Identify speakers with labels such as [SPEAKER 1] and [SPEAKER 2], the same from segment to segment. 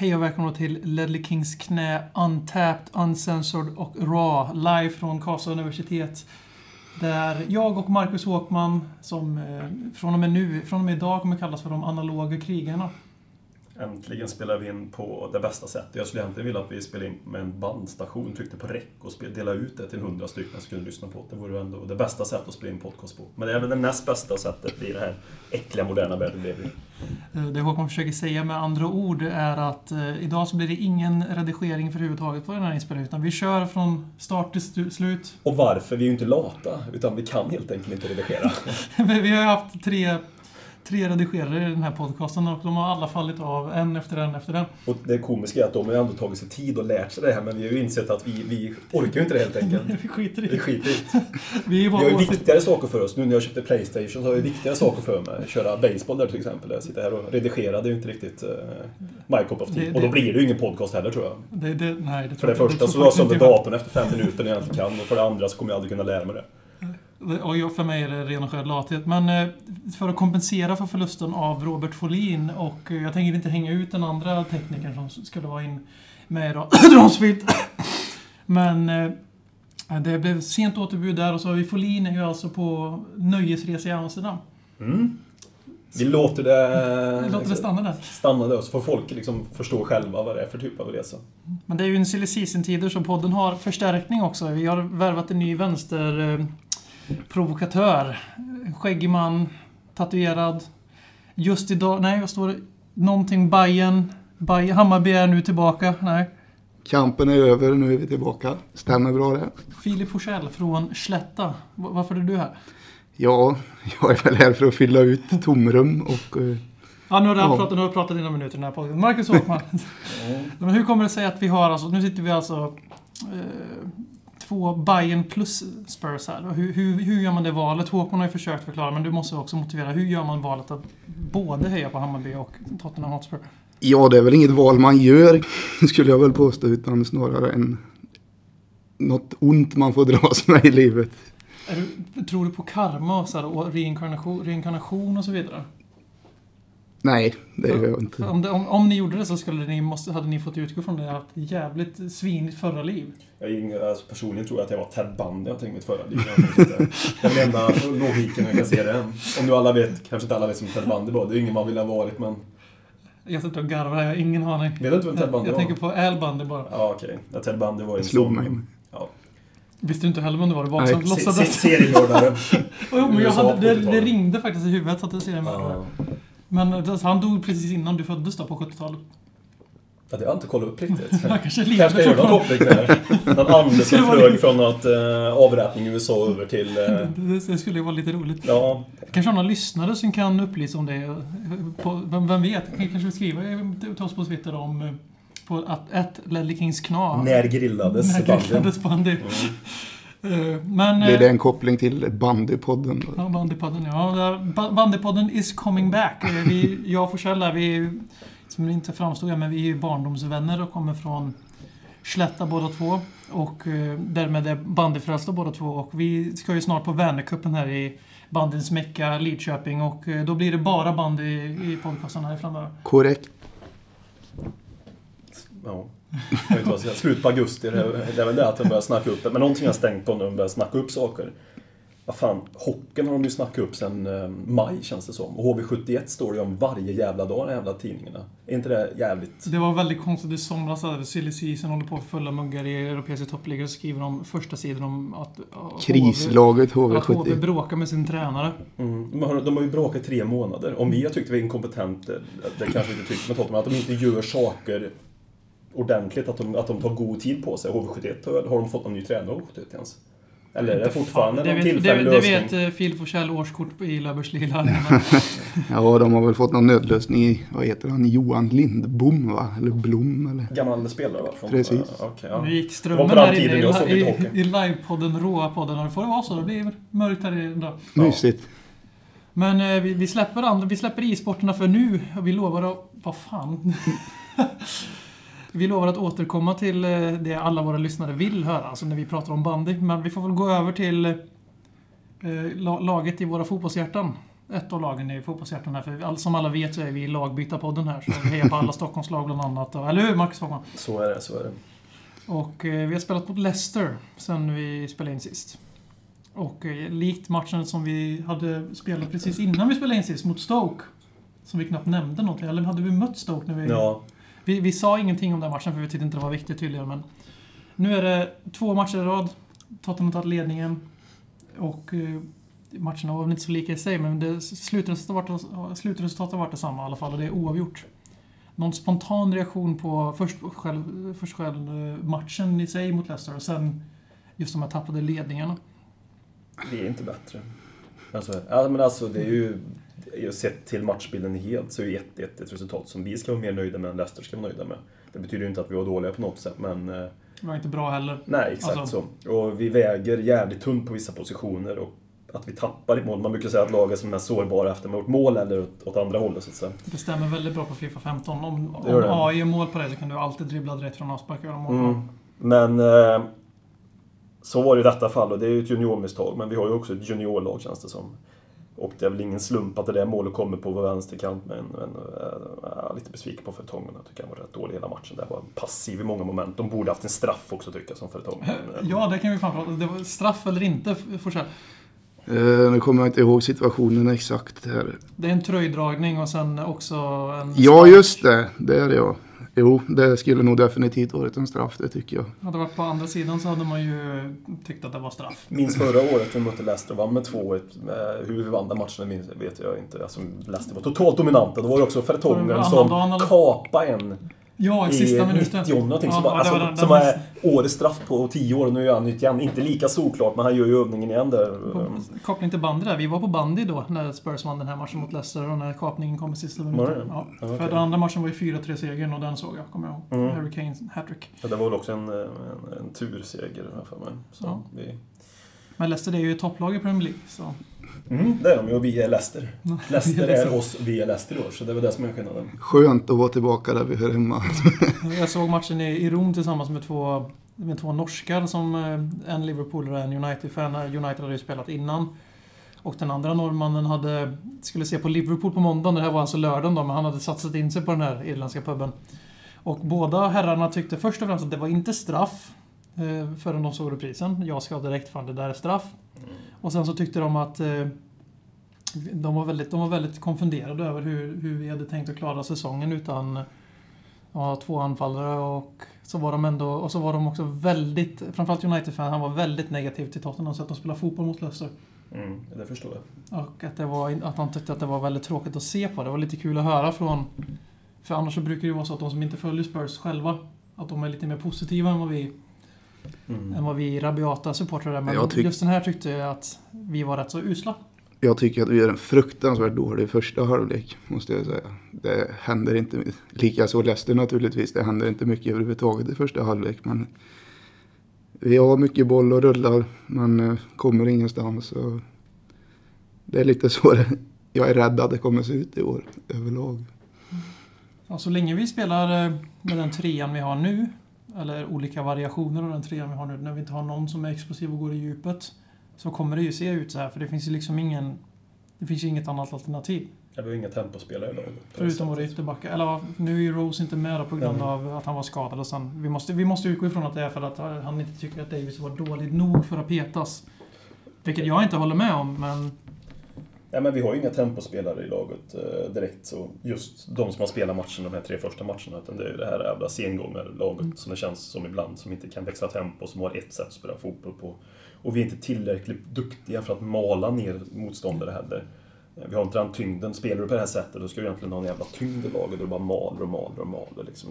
[SPEAKER 1] Hej och välkomna till Ledley Kings knä Untapped, Uncensored och Raw live från Karlstad universitet. Där jag och Marcus Håkman, som eh, från och med nu, från och med idag kommer kallas för de analoga krigarna.
[SPEAKER 2] Äntligen spelar vi in på det bästa sättet. Jag skulle egentligen vilja att vi spelade in med en bandstation, tryckte på räck och spel, delade ut det till hundra stycken som kunde lyssna på det. Det vore ändå det bästa sättet att spela in podcast på. Men det är väl det näst bästa sättet i det här äckliga moderna världen vi.
[SPEAKER 1] Eh, Det Håkman försöker säga med andra ord är att eh, idag så blir det ingen redigering överhuvudtaget på den här inspelningen. Utan vi kör från start till slut.
[SPEAKER 2] Och varför? Vi är ju inte lata, utan vi kan helt enkelt inte redigera.
[SPEAKER 1] Vi har haft tre, tre redigerare i den här podcasten och de har alla fallit av en efter en efter en.
[SPEAKER 2] Och det komiska är att de har ju ändå tagit sig tid och lärt sig det här, men vi har ju insett att vi, vi orkar ju inte det helt enkelt.
[SPEAKER 1] Vi skiter i
[SPEAKER 2] Vi
[SPEAKER 1] det.
[SPEAKER 2] skiter i det.
[SPEAKER 1] Vi är
[SPEAKER 2] Vi har ju viktigare saker för oss. Nu när jag köpte Playstation så har jag viktigare saker för mig. Köra baseball där till exempel. Jag sitter här och redigerar, det är ju inte riktigt uh, my cup of tea.
[SPEAKER 1] Det-
[SPEAKER 2] Och då
[SPEAKER 1] det-
[SPEAKER 2] blir det ju ingen podcast heller tror jag.
[SPEAKER 1] Det, det, nej, det
[SPEAKER 2] För
[SPEAKER 1] tror
[SPEAKER 2] det
[SPEAKER 1] jag-
[SPEAKER 2] första
[SPEAKER 1] det
[SPEAKER 2] så la jag sönder datorn efter fem minuter när jag inte kan. Och för det andra så kommer jag aldrig kunna lära mig det.
[SPEAKER 1] Och för mig är det ren och skär lathet. Men eh, för att kompensera för förlusten av Robert Folin och eh, jag tänker inte hänga ut den andra teknikern som skulle vara in med idag. Dronsfilt. Men eh, det blev sent återbud där och så har vi Folin är ju alltså på nöjesresa i Amsterdam.
[SPEAKER 2] Mm. Vi låter det,
[SPEAKER 1] Låter det stanna där.
[SPEAKER 2] stanna där så får folk liksom förstå själva vad det är för typ av resa.
[SPEAKER 1] Men det är ju en silly season-tider så podden har förstärkning också. Vi har värvat en ny vänsterprovokatör. Skäggig man, tatuerad. Just idag, nej vad står det? Någonting Bayern. Bayern Hammarby är nu tillbaka. Nej.
[SPEAKER 3] Kampen är över, nu är vi tillbaka. Stämmer bra det?
[SPEAKER 1] Filip Forsell från Slätta. Varför är du här?
[SPEAKER 3] Ja, jag är väl här för att fylla ut tomrum och... eh,
[SPEAKER 1] Ja, nu har du
[SPEAKER 3] Ja.
[SPEAKER 1] pratat, nu har du pratat i några minuter i den här podden. Marcus Håkman. Men hur kommer det sig att vi har alltså, nu sitter vi alltså eh, två Bayern plus Spurs här. Hur, hur, hur gör man det valet? Håkman har ju försökt förklara, men du måste också motivera. Hur gör man valet att både heja på Hammarby och Tottenham Hotspur?
[SPEAKER 3] Ja, det är väl inget val man gör, skulle jag väl påstå, utan snarare en... Något ont man får dras med i livet.
[SPEAKER 1] Du, tror du på karma och, så här, och reinkarnation, reinkarnation och så vidare?
[SPEAKER 3] Nej, det gör jag inte.
[SPEAKER 1] Om, det, om, om ni gjorde det så skulle ni, måste, hade ni fått utgå från det. Jag ett jävligt svinigt förra liv.
[SPEAKER 2] Jag är ingen, alltså personligen tror jag att jag var Ted Bundy någonting i mitt förra liv. Jag. Den enda logiken jag kan se det. Om nu alla vet, kanske inte alla vet som Ted Bundy var. Det är ingen man vill ha varit men...
[SPEAKER 1] Jag sitter och garvar, jag har ingen aning.
[SPEAKER 2] Vet du inte vem Ted Bundy
[SPEAKER 1] Jag
[SPEAKER 2] var?
[SPEAKER 1] tänker på Al Bundy bara.
[SPEAKER 2] Ja okej. Ja, Ted Bundy var ju
[SPEAKER 3] slog mig.
[SPEAKER 2] Ja.
[SPEAKER 1] Visste du inte heller vem det var? Det var
[SPEAKER 3] Nej,
[SPEAKER 1] som
[SPEAKER 2] Se- se-
[SPEAKER 1] låtsades.
[SPEAKER 2] Seriemördare.
[SPEAKER 1] Jo, men jag hade, det, det
[SPEAKER 2] 70-talet.
[SPEAKER 1] ringde faktiskt i huvudet att det ser
[SPEAKER 2] Ja.
[SPEAKER 1] Men alltså, han dog precis innan du föddes då på 70-talet.
[SPEAKER 2] Ja, det har jag inte kollat upp riktigt.
[SPEAKER 1] Han kanske
[SPEAKER 2] Kanske ska jag göra någon toppning där. Någon ande som flög från något eh, avrättning i USA över till... Eh,
[SPEAKER 1] Det, det skulle ju vara lite roligt.
[SPEAKER 2] ja,
[SPEAKER 1] Kanske har någon lyssnare som kan upplysa om det. På, vem, vem vet? Kan kanske skriva till oss på Twitter om eh, på att ett Ledley Kings kna.
[SPEAKER 2] när grillades
[SPEAKER 1] När grillades bandy.
[SPEAKER 2] Mm.
[SPEAKER 1] Eh, Men...
[SPEAKER 3] Blir
[SPEAKER 1] eh,
[SPEAKER 3] det en koppling till bandypodden?
[SPEAKER 1] Ja, Bandypodden, ja. Bandypodden is coming back. Eh, Vi, jag och här, vi är ju, som inte framstod, men vi är ju barndomsvänner och kommer från Slätta båda två. Och eh, därmed är bandyfrälsta båda två. Och vi ska ju snart på Vänercupen här i bandyns mecka Lidköping. Och eh, då blir det bara bandy i podcasten här framöver.
[SPEAKER 3] Korrekt.
[SPEAKER 2] Ja. Vet. Slut på augusti, det är, väl det att jag börjar snacka upp det. Men någonting har stängt på nu, de börjar snacka upp saker. Vad fan, hockeyn har de ju snackat upp sen eh, maj känns det som. Och HV71 står det ju om varje jävla dag i de jävla tidningarna. Är inte det jävligt...
[SPEAKER 1] Det var väldigt konstigt i somras. att Silly Season håller på att fulla muggar i europeiska toppligor. och skriver de första sidan om att... att
[SPEAKER 3] Krislaget
[SPEAKER 1] HV, att HV
[SPEAKER 3] HV70.
[SPEAKER 1] bråkar med sin tränare.
[SPEAKER 2] Mm. De, har, de har ju bråkat i tre månader. Om vi har tyckt att vi är inkompetenta, det kanske vi inte tycker Tottenham, att de inte gör saker ordentligt, att de, att de tar god tid på sig. HV71, har- de fått någon ny tränare HV71 ens? Eller är det fortfarande
[SPEAKER 1] det
[SPEAKER 2] någon
[SPEAKER 1] vet,
[SPEAKER 2] tillfällig
[SPEAKER 1] det, det
[SPEAKER 2] lösning?
[SPEAKER 1] vet eh, Filip Forsell årskort i Löfbergslila.
[SPEAKER 3] Ja, de har väl fått någon nödlösning i, vad heter han, Johan Lindbom va? Eller Blom eller?
[SPEAKER 2] Gammal spelare va? Från,
[SPEAKER 3] Precis.
[SPEAKER 2] Uh, okej, ja.
[SPEAKER 1] Nu gick
[SPEAKER 2] Det
[SPEAKER 1] strömmen
[SPEAKER 2] var på den
[SPEAKER 1] här inne i, i, i livepodden, råa podden. Och det får det vara så. Det blir mörkt här idag.
[SPEAKER 2] Ja.
[SPEAKER 3] Mysigt.
[SPEAKER 1] Men eh, vi, vi släpper andra, vi släpper e-sporterna för nu. Och Vi lovar att... Vad fan? vi lovar att återkomma till eh, det alla våra lyssnare vill höra. Alltså när vi pratar om bandy. Men vi får väl gå över till eh, la- laget i våra fotbollshjärtan. ett av lagen i fotbollshjärtan här. För all- som alla vet så är vi i lagbytarpodden här. Så vi hejar på alla Stockholmslag bland annat. Eller hur Max Hagman?
[SPEAKER 2] Så är det, så är det.
[SPEAKER 1] Och eh, vi har spelat mot Leicester sen vi spelade in sist. Och eh, likt matchen som vi hade spelat precis innan vi spelade in sist mot Stoke. Som vi knappt nämnde någonting. Eller hade vi mött Stoke när vi...
[SPEAKER 2] Ja,
[SPEAKER 1] vi, vi sa ingenting om den matchen för vi tyckte inte det var viktigt tydligen. Men nu är det två matcher i rad. Tottenham har tagit ledningen. Och eh, matcherna var väl inte så lika i sig, men det, slutresultatet, var- slutresultatet har varit detsamma i alla fall och det är oavgjort. Någon spontan reaktion på först själv, först själv eh, matchen i sig mot Leicester och sen just de här tappade ledningarna.
[SPEAKER 2] Vi är inte bättre. Alltså, ja, men alltså det är ju... Sett till matchbilden helt så är ju 1-1 ett resultat som vi ska vara mer nöjda med än Leicester ska vara nöjda med. Det betyder ju inte att vi var dåliga på något sätt, men... eh,
[SPEAKER 1] Det var inte bra heller.
[SPEAKER 2] Nej, exakt
[SPEAKER 1] Alltså-
[SPEAKER 2] så. Och vi väger jävligt tunt på vissa positioner och att vi tappar i mål. Man brukar säga att lag är som är mest sårbara efter man har gjort mål eller åt, åt andra hållet så att säga.
[SPEAKER 1] Det stämmer väldigt bra på Fifa 15. Om,
[SPEAKER 2] Det
[SPEAKER 1] om
[SPEAKER 2] det.
[SPEAKER 1] AI gör mål på dig så kan du alltid dribbla direkt från avspark och göra mål.
[SPEAKER 2] Mm. Men eh, så var det i detta fall och det är ju ett juniormisstag. Men vi har ju också ett juniorlag känns det som. Och det är väl ingen slump att det där målet kommer på vår vänsterkant. Men, men eh, jag är lite besviken på Fertongen. Jag tycker han var rätt dålig hela matchen. Det var passiv i många moment. De borde haft en straff också tycker jag som Fertongen.
[SPEAKER 1] Ja, det kan vi fan prata om. Det var straff eller inte, Forsell.
[SPEAKER 3] Eh, nu kommer jag inte ihåg situationen exakt här.
[SPEAKER 1] Det är en tröjdragning och sen också en...
[SPEAKER 3] Ja,
[SPEAKER 1] spark.
[SPEAKER 3] just det. Det är det ja. Jo, det skulle nog definitivt varit en straff, det tycker jag.
[SPEAKER 1] Hade det varit på andra sidan så hade man ju tyckt att det var straff.
[SPEAKER 2] Minns förra året vi mötte Leicester och vann med 2-1. Eh, Hur vi vann den matchen minns, vet jag inte. Alltså, Leicester var totalt dominanta. Då var det också Fertongen som kapade en
[SPEAKER 1] Ja, i sista minuten.
[SPEAKER 2] 90 någonting. som,
[SPEAKER 1] Ja,
[SPEAKER 2] var,
[SPEAKER 1] det
[SPEAKER 2] alltså,
[SPEAKER 1] var den-
[SPEAKER 2] som
[SPEAKER 1] den-
[SPEAKER 2] är årets straff på 10 år. Nu är han nytt igen. Inte lika solklart, men han gör ju övningen igen där.
[SPEAKER 1] På- Koppling till bandy där. Vi var på bandy då när Spurs vann den här matchen mot Leicester och när kapningen kom i sista minuten. Ja.
[SPEAKER 2] Ja,
[SPEAKER 1] För den andra matchen var ju 4-3-segern och den såg jag, kommer jag ihåg.
[SPEAKER 2] Mm.
[SPEAKER 1] Harry Kanes hattrick.
[SPEAKER 2] Ja, det var väl också en, en, en turseger för mig. Så
[SPEAKER 1] Ja.
[SPEAKER 2] vi...
[SPEAKER 1] Men Leicester det är ju ett topplag i Premier League. Så.
[SPEAKER 2] mm, det är de ju och vi är Leicester. Leicester
[SPEAKER 1] är
[SPEAKER 2] oss, vi är Leicester i år. Så det är väl det som är skillnaden.
[SPEAKER 3] Skönt att vara tillbaka där vi hör hemma.
[SPEAKER 1] Jag såg matchen i, i Rom tillsammans med två, med två norskar som eh, en Liverpoolare och en United-fan. United hade ju spelat innan. Och den andra norrmannen hade, skulle se på Liverpool på måndagen, det här var alltså lördagen då, men han hade satsat in sig på den här irländska puben. Och båda herrarna tyckte först och främst att det var inte straff eh, förrän de såg reprisen. Jag ska direkt, fan det där är straff. Och sen så tyckte de att eh, de var väldigt, de var väldigt konfunderade över hur, hur vi hade tänkt att klara säsongen utan ja, två anfallare och så var de ändå, och så var de också väldigt, framförallt United-fan, han var väldigt negativ till Tottenham sätt att spela fotboll mot Leicester.
[SPEAKER 2] Mm, det förstår jag.
[SPEAKER 1] Och att, det var, att han tyckte att det var väldigt tråkigt att se på. Det var lite kul att höra från... För annars så brukar det ju vara så att de som inte följer Spurs själva, att de är lite mer positiva än vad vi,
[SPEAKER 2] Mm.
[SPEAKER 1] än vad vi rabiata supportrar är. Men
[SPEAKER 3] tyck-
[SPEAKER 1] just den här tyckte jag att vi var rätt så usla.
[SPEAKER 3] Jag tycker att vi gör en fruktansvärt dålig första halvlek, måste jag säga. Det händer inte, lika så Leicester naturligtvis, det händer inte mycket överhuvudtaget i första halvlek. Men vi har mycket boll och rullar, men eh, kommer ingenstans. Och det är lite så det, jag är rädd att det kommer se ut i år överlag.
[SPEAKER 1] Ja, så länge vi spelar eh, med den trean vi har nu, eller olika variationer av den trean vi har nu, när vi inte har någon som är explosiv och går i djupet, så kommer det ju se ut så här. För det finns ju liksom ingen... Det finns ju inget annat alternativ.
[SPEAKER 2] Ja, vi har inga tempospelare i det
[SPEAKER 1] Förutom våra ytterbackar. Eller nu är ju Rose inte med på grund av att han var skadad. Och sen, vi, måste, vi måste utgå ifrån att det är för att han inte tycker att Davis var dålig nog för att petas. Vilket jag inte håller med om, men...
[SPEAKER 2] Ja, men vi har ju inga tempospelare i laget eh, direkt. Så just de som har spelat matchen, de här tre första matcherna. Utan det är ju det här jävla sengångarlaget
[SPEAKER 1] Mm.
[SPEAKER 2] som det känns som ibland. Som inte kan växla tempo, som har ett sätt att spela fotboll på. Och vi är inte tillräckligt duktiga för att mala ner motståndare heller. Eh, Vi har inte den tyngden. Spelar du på det här sättet, då ska du egentligen ha en jävla tyngd i laget. Och du bara maler och maler och maler liksom.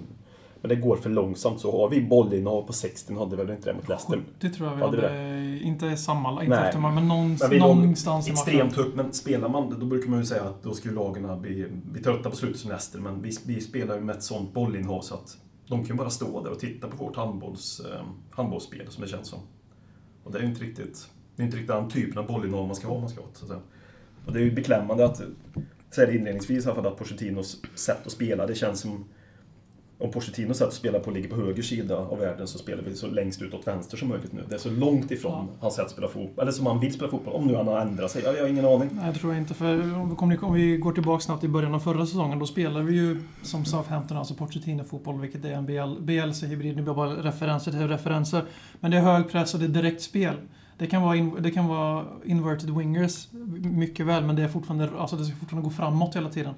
[SPEAKER 2] Men det går för långsamt. Så har vi bollinnehav på 60, hade vi väl inte det mot Leicester.
[SPEAKER 1] Det tror jag vi
[SPEAKER 2] Ja, det
[SPEAKER 1] hade... Inte samma, inte efter men någon,
[SPEAKER 2] Men
[SPEAKER 1] någonstans i matchen.
[SPEAKER 2] extremt högt, men spelar man, då brukar man ju säga att då ju lagen bli, bli trötta på slutet som Leicester, men vi, vi spelar ju med ett sånt bollinnehav så att de kan bara stå där och titta på vårt handbolls, eh, handbollsspel, som det känns som. Och det är ju inte riktigt, det är inte riktigt den typen av bollinnehav man ska ha, man ska ha så att säga. Och det är ju beklämmande att, säga det inledningsvis i alla fall, att Pochettinos sätt att spela, det känns som om Pochettino sätt att spela på ligger på höger sida av världen så spelar vi så längst ut åt vänster som möjligt nu. Det är så långt ifrån
[SPEAKER 1] Ja.
[SPEAKER 2] hans sätt att spela fotboll, eller som han vill spela fotboll. Om nu han har ändrat sig, jag, har ingen aning.
[SPEAKER 1] Nej, det tror jag inte. För om vi, kommer, om vi går tillbaka snabbt i början av förra säsongen, då spelade vi ju som Southampton, alltså Pochettino-fotboll, vilket är en BL, BLC-hybrid. Nu blir bara referenser till referenser. Men det är hög press och det är direkt spel. Det kan vara, in, det kan vara inverted wingers, mycket väl, men det är fortfarande, alltså det ska fortfarande gå framåt hela tiden.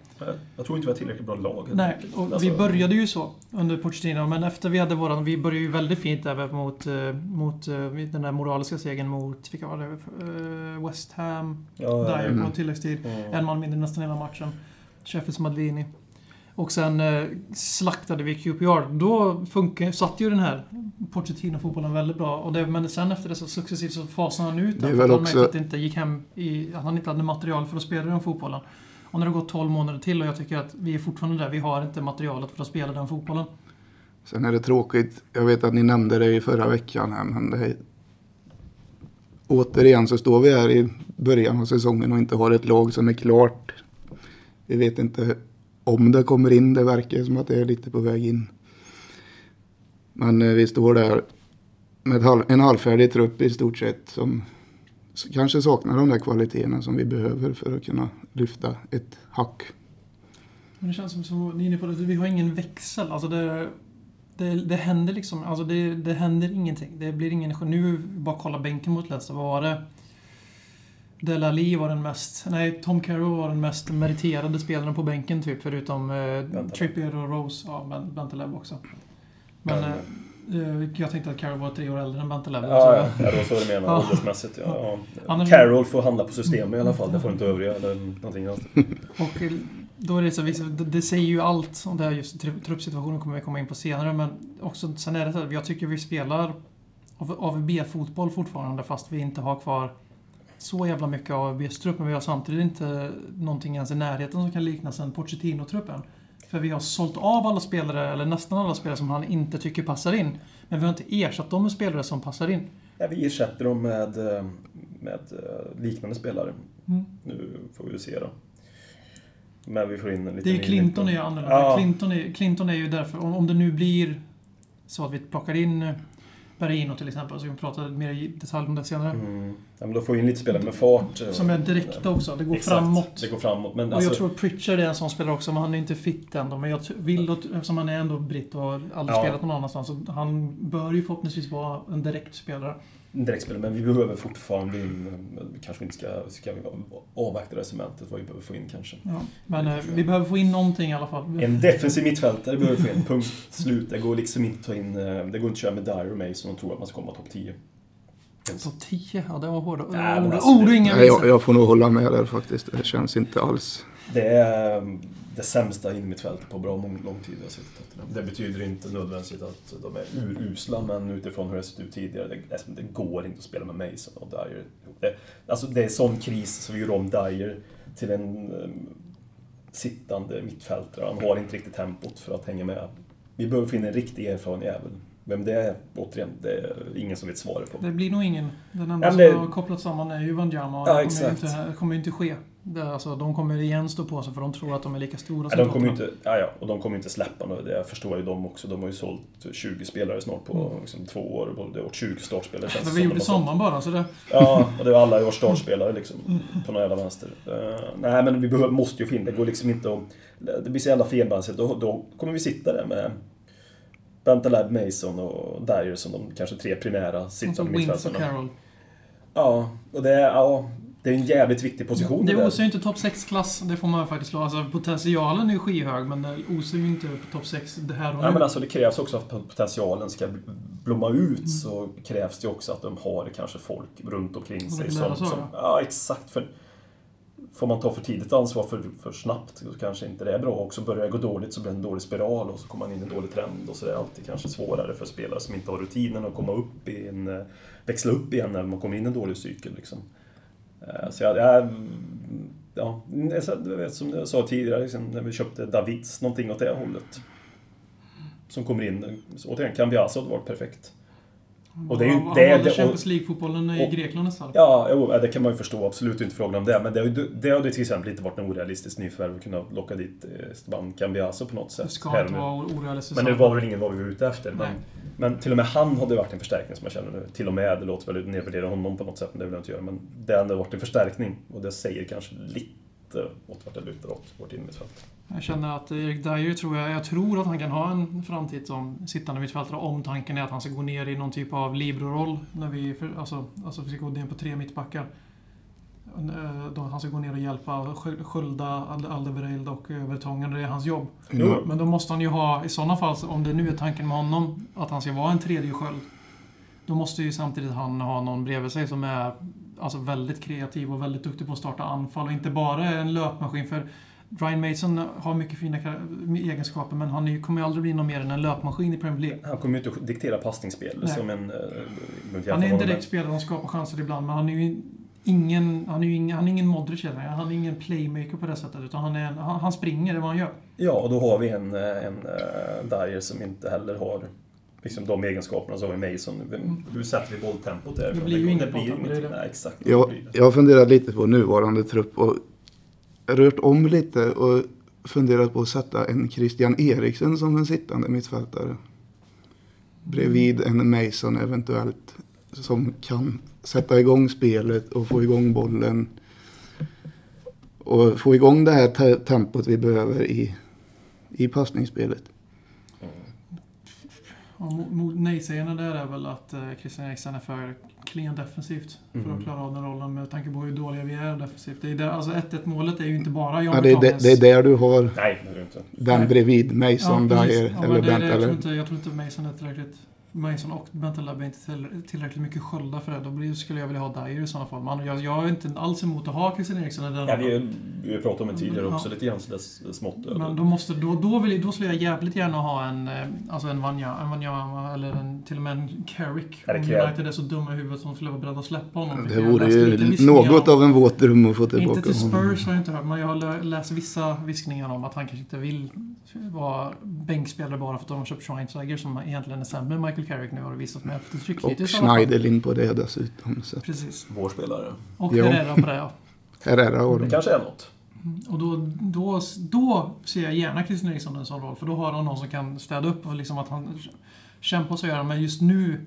[SPEAKER 2] Jag, tror inte vi har tillräckligt bra lag.
[SPEAKER 1] Nej, och
[SPEAKER 2] Alltså,
[SPEAKER 1] vi började ju så under Pochettino, men efter vi hade våran, vi började ju väldigt fint där mot, eh, mot eh, den där moraliska segern mot, vilka var det? Eh, West Ham,
[SPEAKER 2] Ja,
[SPEAKER 1] där
[SPEAKER 3] Mm.
[SPEAKER 1] på tilläggstid.
[SPEAKER 2] Mm.
[SPEAKER 1] En man mindre nästan hela matchen. Sheffields Madlini. Och sen eh, slaktade vi QPR. Då funkar, satt ju den här Pochettino-fotbollen väldigt bra. Och det, men sen efter det så successivt så fasade han ut
[SPEAKER 3] Det
[SPEAKER 1] den. för att han
[SPEAKER 3] också-
[SPEAKER 1] märkte att det inte gick hem i, att han inte hade material för att spela den fotbollen. Och det har gått 12 månader till och jag tycker att vi är fortfarande där. Vi har inte materialet för att spela den fotbollen.
[SPEAKER 3] Sen är det tråkigt, jag vet att ni nämnde det i förra veckan här, men det är... Återigen så står vi här i början av säsongen och inte har ett lag som är klart. Vi vet inte om det kommer in, det verkar som att det är lite på väg in. Men eh, vi står där med en halvfärdig trupp i stort sett som kanske saknar de där kvaliteterna som vi behöver för att kunna lyfta ett hack.
[SPEAKER 1] Men det känns som, som ni är inne på det, vi har ingen växel. Alltså det, det, det händer liksom, alltså det, det händer ingenting. Det blir ingen Nu, bara kolla bänken mot Leicester. Vad var det? Delali var den mest, nej Tom Carroll var den mest meriterade spelaren på bänken typ, förutom eh. Trippier och Rose. Ja, Ben- Bentaleb också. Men eh, eh, jag tänkte att Carroll var tre år äldre än Bentaleb.
[SPEAKER 2] Ja, ja, ja, det var så du menar.
[SPEAKER 1] Ja.
[SPEAKER 2] Åldersmässigt. Ja, ja. Carroll får handla på system i alla fall. Det får inte övriga eller någonting annat.
[SPEAKER 1] Och eh, då är det så, det, det säger ju allt om det här just tru- truppsituationen kommer vi komma in på senare men också sen är det så att jag tycker vi spelar av- AVB-fotboll fortfarande fast vi inte har kvar så jävla mycket AVBs trupp men vi har samtidigt inte någonting ens i närheten som kan liknas en Pochettino-truppen. För vi har sålt av alla spelare, eller nästan alla spelare som han inte tycker passar in. Men vi har inte ersatt dem med spelare som passar in.
[SPEAKER 2] Ja, vi ersätter dem med, med eh, liknande spelare.
[SPEAKER 1] Mm.
[SPEAKER 2] Nu får vi se då. Men vi får in en liten...
[SPEAKER 1] Det är ju Clinton är ju annorlunda.
[SPEAKER 2] Ja.
[SPEAKER 1] Clinton, är, Clinton är ju därför, om, om det nu blir så att vi plockar in eh, Berino till exempel, så kan vi prata mer i detalj om det senare.
[SPEAKER 2] Mm. Ja, men då får vi in lite spelare med fart.
[SPEAKER 1] Som är direkta också, det går
[SPEAKER 2] Exakt,
[SPEAKER 1] framåt.
[SPEAKER 2] Det går framåt. Men
[SPEAKER 1] Och
[SPEAKER 2] alltså,
[SPEAKER 1] jag tror Pritchard är en sån spelare också, men han är inte fit ändå. Men jag vill, eftersom han är ändå britt och har aldrig
[SPEAKER 2] Ja.
[SPEAKER 1] spelat någon annanstans, så han bör ju förhoppningsvis vara en direkt spelare.
[SPEAKER 2] direktspelare, men vi behöver fortfarande in... eh, Vi kanske inte ska, ska vi avvakta det cementet, vad vi behöver få in kanske.
[SPEAKER 1] Ja. Men eh,
[SPEAKER 2] tror
[SPEAKER 1] vi behöver få in någonting i alla fall.
[SPEAKER 2] En defensiv mittfältare behöver vi få in, punkt slut. Det går liksom inte att ta in... eh, Det går inte att köra med Dyer och Mason och tro att man ska komma topp 10.
[SPEAKER 1] Topp 10? Ja, det var hårda
[SPEAKER 2] Nej, men
[SPEAKER 1] ord.
[SPEAKER 2] alltså,
[SPEAKER 1] ord och
[SPEAKER 2] det-
[SPEAKER 1] inga
[SPEAKER 3] Nej, jag,
[SPEAKER 1] visor.
[SPEAKER 3] jag får nog hålla med där faktiskt. Det känns inte alls.
[SPEAKER 2] Det är eh, det sämsta innermittfältet på bra mång- lång tid jag sett Tottenham. Det betyder inte nödvändigtvis att de är urusla, men utifrån hur det sett ut tidigare, det, det går inte att spela med Mason och Dyer. Det, alltså det är sån kris så vi gör om Dyer till en eh, sittande mittfältare. Han har inte riktigt tempot för att hänga med. Vi behöver finna en riktig erfaren jävel. Vem det är, återigen, det är ingen som vet svaret på.
[SPEAKER 1] Det blir nog ingen. Den enda
[SPEAKER 2] Ja, men
[SPEAKER 1] som
[SPEAKER 2] det-
[SPEAKER 1] har kopplat samman är ju Wanyama och
[SPEAKER 2] Ja,
[SPEAKER 1] det kommer ju inte, det kommer inte ske. Det, är alltså, de kommer igen stå på sig för de tror att de är lika stora
[SPEAKER 2] Ja,
[SPEAKER 1] som
[SPEAKER 2] de kommer inte, ja, ja, och de kommer inte släppa något. Det förstår ju de också. De har ju sålt 20 spelare snart på
[SPEAKER 1] Mm.
[SPEAKER 2] liksom, två år. Och det har varit 20 startspelare känns det
[SPEAKER 1] vi gjorde
[SPEAKER 2] sålt.
[SPEAKER 1] sommaren bara, så det...
[SPEAKER 2] Ja, och det var alla i år startspelare liksom. På någon jävla vänster. Eh, nej, men vi behöver, måste ju finna. Det går liksom inte att... Det blir så jävla felbalanserat. Då, då kommer vi sitta där med Bentaleb, Mason och Dyer som de kanske tre primära sittande
[SPEAKER 1] Winks och
[SPEAKER 2] mittfältarna.
[SPEAKER 1] Carroll.
[SPEAKER 2] Ja, och det är, ja, det är en jävligt viktig position
[SPEAKER 1] Det
[SPEAKER 2] där.
[SPEAKER 1] osar ju inte topp 6-klass, det får man faktiskt slå. Alltså potentialen är ju skyhög, men det osar ju inte på topp 6 det här och
[SPEAKER 2] Ja, men alltså det krävs också att potentialen ska blomma ut
[SPEAKER 1] Mm.
[SPEAKER 2] så krävs det också att de har kanske folk runt omkring sig som... som
[SPEAKER 1] det.
[SPEAKER 2] ja, exakt. För får man ta för tidigt ansvar för, för snabbt så kanske inte det är bra. Och så börjar det gå dåligt så blir det en dålig spiral och så kommer man in i en dålig trend och så är det alltid kanske svårare för spelare som inte har rutinen att komma upp i en... Eh, växla upp igen när man kommer in i en dålig cykel liksom. Eh, så jag... jag Ja, du vet, som jag sa tidigare, liksom, när vi köpte Davids, någonting åt det hållet. Som kommer in. Så återigen, Cambiaso hade varit perfekt. Och det är ju det-
[SPEAKER 1] valde
[SPEAKER 2] det-
[SPEAKER 1] Champions League-fotbollen i Grekland istället.
[SPEAKER 2] Ja, jo, det kan man ju förstå. Absolut inte frågan om det. Men det, det hade till exempel inte varit en orealistisk nyförvärv att kunna locka dit eh, Esteban Cambiaso på något
[SPEAKER 1] Det
[SPEAKER 2] sätt.
[SPEAKER 1] ska
[SPEAKER 2] här
[SPEAKER 1] inte vara orealistiskt.
[SPEAKER 2] Men det var väl ingen vad vi var ute efter. Men, men till och med han hade varit en förstärkning som jag känner nu. Till och med, det låter väl nedvärdera honom på något sätt, men det vill jag inte göra. Men det hade varit en förstärkning. Och det säger kanske lite åt vart det lutar åt, vårt innermittfält.
[SPEAKER 1] Jag känner att Erik Dyer tror jag, jag tror att han kan ha en framtid som sittande mittfältare om tanken är att han ska gå ner i någon typ av libero-roll. När vi, alltså, alltså vi ska gå ner på tre mittbackar. Eh, Då han ska gå ner och hjälpa Sk- Skölda, Ald- Aldevereld och Vertongen. Det är hans jobb.
[SPEAKER 2] Jo.
[SPEAKER 1] Men då måste han ju ha, i sådana fall, om det nu är tanken med honom, att han ska vara en tredje sköld. Då måste ju samtidigt han ha någon bredvid sig som är alltså, väldigt kreativ och väldigt duktig på att starta anfall och inte bara en löpmaskin. För Ryan Mason har mycket fina egenskaper men han kommer ju aldrig bli något mer än en löpmaskin i Premier League.
[SPEAKER 2] Han kommer ju inte att diktera passningsspel
[SPEAKER 1] Nej.
[SPEAKER 2] som en... eh,
[SPEAKER 1] Han är en direkt spelare som skapar chanser ibland men han är ju ingen, han är ju ingen, han är ingen Modric enkelt. Han är ingen playmaker på det sättet utan han, är en, han, han springer, det är vad han gör.
[SPEAKER 2] Ja, och då har vi en, eh, en uh, Dyer som inte heller har liksom, de egenskaperna. Så har vi Mason. Vem- Hur sätter vi bolltempot där?
[SPEAKER 1] Mm. Det blir ju inget.
[SPEAKER 2] Nej, exakt.
[SPEAKER 3] Jag, jag har funderat lite på nuvarande trupp och rört om lite och funderat på att sätta en Christian Eriksen som en sittande mittfältare. Bredvid en Mason eventuellt. Som kan sätta igång spelet och få igång bollen. Och få igång det här te- tempot vi behöver i, i passningsspelet.
[SPEAKER 1] Ja, mo- mo- Nej-sägarna där är väl att eh, Christian Eriksen är för klen defensivt för
[SPEAKER 2] Mm.
[SPEAKER 1] att klara av den rollen med tanke på hur dåliga vi är defensivt. Det är där, alltså 1-1 målet är ju inte bara Jan
[SPEAKER 3] Ja, det, är, det, det är där du har
[SPEAKER 2] Nej, det är det inte.
[SPEAKER 3] den
[SPEAKER 1] Nej.
[SPEAKER 3] bredvid Mason,
[SPEAKER 1] Ja,
[SPEAKER 3] eller
[SPEAKER 1] det
[SPEAKER 3] Bent.
[SPEAKER 1] det. Jag, tror
[SPEAKER 3] Eller,
[SPEAKER 1] inte, jag tror inte Mason är tillräckligt... Mason och Bentaleb är inte till- tillräckligt mycket sköldar för det. Då skulle jag vilja ha Dyer i sådana fall. Men jag, jag är inte alls emot att ha Christian Eriksen i den
[SPEAKER 2] Ja, vi, vi har pratat om det tidigare
[SPEAKER 1] Ja.
[SPEAKER 2] också, lite grann så det är smått
[SPEAKER 1] Men då, måste, då, då, vill, då skulle jag jävligt gärna ha en, eh, alltså en Vanja, en Wanyama eller en, till och med en Carrick. Om? United är så dumma i huvudet som skulle vara beredda att släppa honom.
[SPEAKER 3] det vore ju något av en våt dröm att få
[SPEAKER 1] Inte
[SPEAKER 3] tillbaka
[SPEAKER 1] till
[SPEAKER 3] honom.
[SPEAKER 1] Spurs har jag inte hört, men jag har lä- läst vissa viskningar om att han kanske inte vill vara bänkspelare bara för att de har köpt Schweinsteiger som egentligen är sämre än Michael Carrick nu har det visat med eftertryck
[SPEAKER 3] Och. Schneiderlin på det dessutom. Så.
[SPEAKER 1] Precis.
[SPEAKER 2] Vår spelare.
[SPEAKER 1] Och
[SPEAKER 3] Ja.
[SPEAKER 1] Herrera på det ja.
[SPEAKER 3] Herrera har
[SPEAKER 2] Det
[SPEAKER 3] de.
[SPEAKER 2] kanske är något.
[SPEAKER 1] Och då, då, då ser jag gärna Christian Eriksson i en sån roll, för då har han någon som kan städa upp och liksom att han kämpar så göra. Men just nu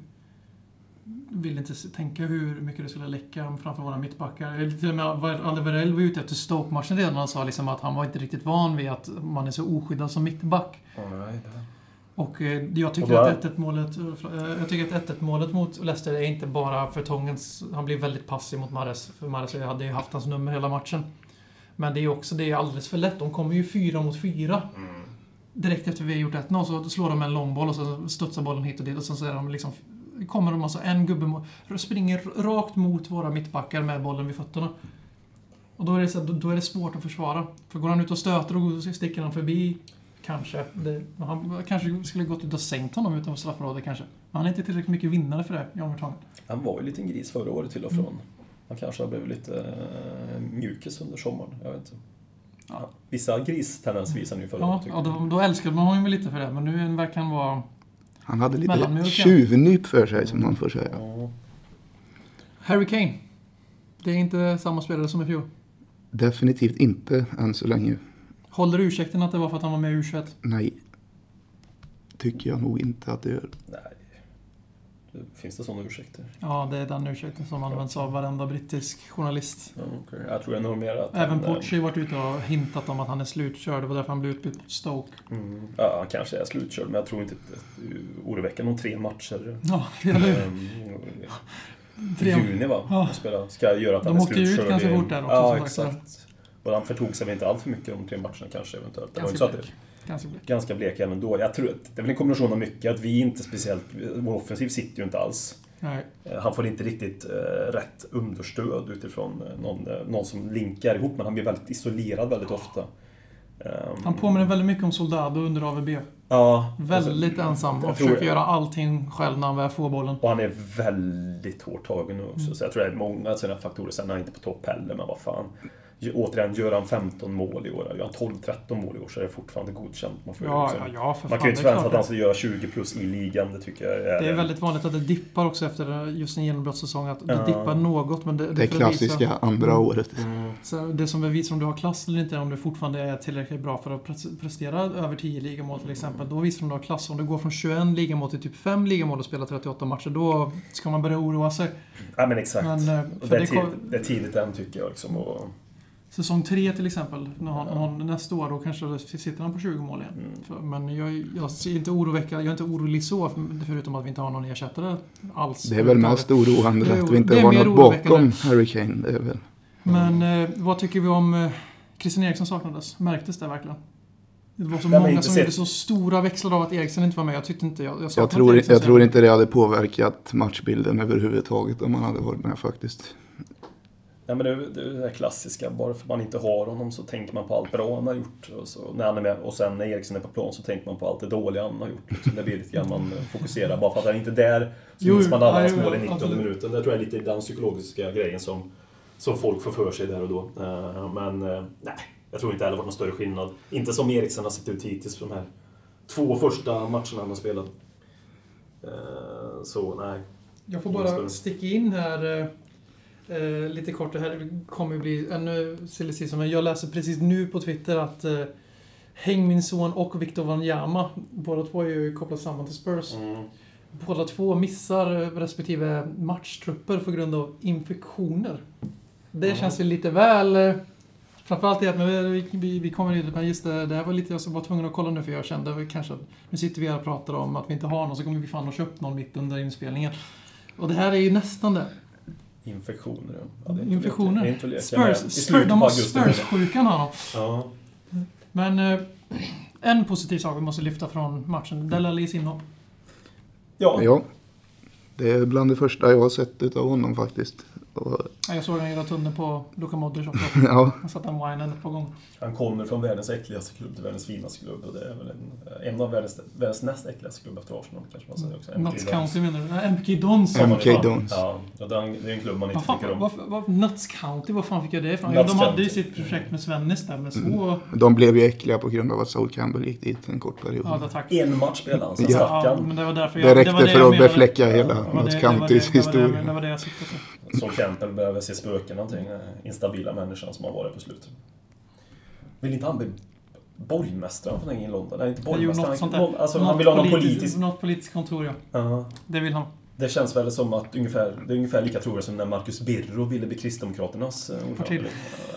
[SPEAKER 1] vill inte tänka hur mycket det skulle läcka framför våra mittbackar. Till och med Alderweireld var ute efter Stoke-matchen redan och sa liksom att han var inte riktigt van vid att man är så oskyddad som mittback. Och eh, jag
[SPEAKER 2] Och
[SPEAKER 1] tycker
[SPEAKER 2] är-
[SPEAKER 1] att 1-1 målet, eh, jag tycker att 1-1 målet mot Leicester är inte bara för Tångens... Han blir väldigt passiv mot Mares. För Mares hade ju haft hans nummer hela matchen. Men det är också det är alldeles för lätt. De kommer ju fyra mot fyra. Direkt efter vi har gjort 1-0 så slår de en långboll och så studsar bollen hit och dit och sen så är de liksom... Kommer de alltså en gubbe springer rakt mot våra mittbackar med bollen vid fötterna. Och då är, det så, då, då är det svårt att försvara. För går han ut och stöter och sticker han förbi Kanske. Det, han kanske skulle gått ut och sänkt honom utanför straffområdet kanske. Men han är inte tillräckligt mycket vinnare för det, Jan Vertongen.
[SPEAKER 2] Han var ju en liten gris förra året till och från. Han kanske har blivit lite uh, mjukis under sommaren. Jag vet inte. Ja, vissa gristendenser visade han ju förra
[SPEAKER 1] Ja,
[SPEAKER 2] året.
[SPEAKER 1] ja då, då älskade man honom väl lite för det, men nu verkar han vara...
[SPEAKER 3] Han hade lite tjuvnyp för sig som man får säga.
[SPEAKER 1] Harry Kane. Det är inte samma spelare som i fjol.
[SPEAKER 3] Definitivt inte än så länge.
[SPEAKER 1] Håller ursäkten att det var för att han var med i U21?
[SPEAKER 3] Nej. Tycker jag nog inte att det gör.
[SPEAKER 2] Nej. Finns det sådana ursäkter?
[SPEAKER 1] Ja, det är den ursäkten som används av varenda brittisk journalist.
[SPEAKER 2] Okej. Jag tror nog mer att
[SPEAKER 1] Även
[SPEAKER 2] eh,
[SPEAKER 1] har varit ute och hintat om att han är slutkörd. Det var därför han blev utbytt mot Stoke.
[SPEAKER 2] Mm. Ja, han kanske är slutkörd, men jag tror inte att oroväckande om tre matcher.
[SPEAKER 1] Ja, eller hur?
[SPEAKER 2] Ehm,
[SPEAKER 1] Tre-
[SPEAKER 2] juni va?
[SPEAKER 1] Ja.
[SPEAKER 2] Han spelar, ska göra att
[SPEAKER 1] De
[SPEAKER 2] han är
[SPEAKER 1] åkte ut ganska fort där också,
[SPEAKER 2] Ja, exakt. Och han förtog sig väl inte allt för mycket de tre matcherna kanske eventuellt. Det var inte
[SPEAKER 1] Ganska
[SPEAKER 2] så att det,
[SPEAKER 1] blek. Ganska blek.
[SPEAKER 2] ganska blek även då. Jag tror att det är väl en kombination av mycket. Att vi inte speciellt... Vår offensiv sitter ju inte alls.
[SPEAKER 1] Nej.
[SPEAKER 2] Eh, Han får inte riktigt eh, rätt understöd utifrån eh, någon, någon som linkar ihop, men han blir väldigt isolerad väldigt ofta. Ehm,
[SPEAKER 1] Han påminner väldigt mycket om Soldado under AVB.
[SPEAKER 2] Ja.
[SPEAKER 1] Väldigt
[SPEAKER 2] alltså,
[SPEAKER 1] ensam och
[SPEAKER 2] jag
[SPEAKER 1] försöker göra allting själv när han väl får bollen.
[SPEAKER 2] Och han är väldigt hårt tagen nu också. Så jag tror det är många sådana faktorer. Sen är han inte på topp heller, men vad fan. Återigen, gör han 15 mål i år, gör han 12-13 mål i år så är det fortfarande godkänt. Man, får
[SPEAKER 1] Ja,
[SPEAKER 2] liksom,
[SPEAKER 1] ja, ja, för
[SPEAKER 2] man kan ju inte
[SPEAKER 1] det är
[SPEAKER 2] förvänta sig att han ska göra 20 plus i ligan, det tycker jag är...
[SPEAKER 1] Det är väldigt vanligt att det dippar också efter just en genombrottssäsong. Att det
[SPEAKER 2] Ja.
[SPEAKER 1] dippar något. Men det,
[SPEAKER 3] Det är
[SPEAKER 1] får visa-
[SPEAKER 3] klassiska andra året.
[SPEAKER 2] Mm.
[SPEAKER 1] Så det som bevisar om du har klass eller inte, om du fortfarande är tillräckligt bra för att pre- prestera över 10 ligamål till exempel. Då visar de du har klass. Om du går från 21 ligamål till typ 5 ligamål och spelar 38 matcher, då ska man börja oroa sig.
[SPEAKER 2] Ja, men exakt.
[SPEAKER 1] Men, eh,
[SPEAKER 2] det, är
[SPEAKER 1] det kom-
[SPEAKER 2] det är tidigt än, tycker jag. Liksom, och,
[SPEAKER 1] Säsong 3 till exempel, när han,
[SPEAKER 2] Ja.
[SPEAKER 1] han, nästa år, då kanske sitter han på 20 mål igen.
[SPEAKER 2] mm.
[SPEAKER 1] För, men jag, jag ser inte oroväckande, jag är inte orolig så, förutom att vi inte har någon ersättare alls.
[SPEAKER 3] Det är väl mest oroande
[SPEAKER 1] Det är
[SPEAKER 3] att vi inte
[SPEAKER 1] det är
[SPEAKER 3] har
[SPEAKER 1] mer
[SPEAKER 3] något bakom Harry Kane. Det är väl.
[SPEAKER 1] Men eh, vad tycker vi om eh, Christian Eriksson saknades? Märktes det verkligen? Det var så
[SPEAKER 2] Nej,
[SPEAKER 1] många som gjorde så stora växlar av att Eriksson inte var med. Jag tyckte inte... Jag, jag,
[SPEAKER 3] Jag tror, jag tror inte det hade påverkat matchbilden överhuvudtaget om han hade varit med faktiskt.
[SPEAKER 2] Ja, men det, är- det klassiska, bara för att man inte har honom så tänker man på allt bra han har gjort. Och, så, när han är med, och sen när Eriksen är på plan så tänker man på allt det dåliga han har gjort. Liksom. Det blir lite grann man eh, fokuserar. Bara för att han inte är där så minns man alla hans mål i 90
[SPEAKER 1] absolut.
[SPEAKER 2] minuten. Det tror jag är lite den psykologiska grejen som, som folk får för sig där och då. Eh, Men eh, nej, jag tror inte heller det var någon större skillnad. Inte som Eriksen har sett ut hittills för de här två första matcherna han har spelat. Så nej.
[SPEAKER 1] Jag får bara sticka in här eh, lite kort. Det här kommer bli ännu silly men jag läser precis nu på Twitter att eh, Häng min son och Victor Wanyama, båda två är ju kopplade samman till Spurs.
[SPEAKER 2] Mm.
[SPEAKER 1] Båda två missar respektive matchtrupper på grund av infektioner. Det
[SPEAKER 2] Mm.
[SPEAKER 1] känns ju lite väl... eh, Framförallt det att vi, vi, vi kommer in men just det, det här var lite jag som var tvungen att kolla nu för jag kände kanske att nu sitter vi här och pratar om att vi inte har någon så kommer vi fan ha köpt någon mitt under inspelningen. Och det här är ju nästan det.
[SPEAKER 2] Infektioner, ja.
[SPEAKER 1] Infektioner. Spurs, Spurs, de har. Spurs-sjukan har.
[SPEAKER 2] Ja.
[SPEAKER 1] Men eh, en positiv sak vi måste lyfta från matchen. Dele Allis inhopp.
[SPEAKER 2] Ja.
[SPEAKER 3] Ja, det är bland det första jag har sett utav honom faktiskt.
[SPEAKER 1] Ja, Jag såg han göra tunnel på Luka Modric också.
[SPEAKER 3] ja,
[SPEAKER 1] Han satte en winen ett par gånger.
[SPEAKER 2] Han kommer från världens äckligaste klubb till världens finaste klubb. Och det är väl en, en av världens, världens näst äckligaste klubb efter Arsenal kanske man säger också.
[SPEAKER 1] Nuts County menar du? MK Dons.
[SPEAKER 3] MK Dons.
[SPEAKER 2] Ja, det är en- det klubb man inte
[SPEAKER 1] fan,
[SPEAKER 2] tycker om.
[SPEAKER 1] vad, vad, Nuts County, vad fan fick jag det ifrån? Ja, de hade ju sitt projekt med Svennis där, men så...
[SPEAKER 2] Mm.
[SPEAKER 3] de blev ju äckliga på grund av att Saul Campbell gick dit en kort period.
[SPEAKER 1] Ja, det tack.
[SPEAKER 2] En match spelade han, sen
[SPEAKER 3] Ja.
[SPEAKER 2] stack
[SPEAKER 1] Ja,
[SPEAKER 2] han.
[SPEAKER 1] men det var därför
[SPEAKER 3] Det
[SPEAKER 1] jag...
[SPEAKER 3] räckte
[SPEAKER 1] var det
[SPEAKER 3] för att befläcka hela
[SPEAKER 1] Det var det-
[SPEAKER 3] Nuts
[SPEAKER 1] det var det-
[SPEAKER 3] Countys
[SPEAKER 1] det var det-
[SPEAKER 3] historia.
[SPEAKER 1] Det var det jag syftade på.
[SPEAKER 2] Campbell behöver se spöken någonting. Instabila människan som har varit på slutet. Vill inte han bli borgmästare för i London? Nej, inte
[SPEAKER 1] Jo,
[SPEAKER 2] borgmästare.
[SPEAKER 1] något sånt
[SPEAKER 2] han, alltså,
[SPEAKER 1] Något
[SPEAKER 2] han vill ha någon
[SPEAKER 1] politiskt-
[SPEAKER 2] politisk...
[SPEAKER 1] Något politiskt kontor, ja.
[SPEAKER 2] Ja.
[SPEAKER 1] Det vill han.
[SPEAKER 2] Det känns väl som att ungefär, det är ungefär lika troligt som när Marcus Birro ville bli Kristdemokraternas eh, ordförande.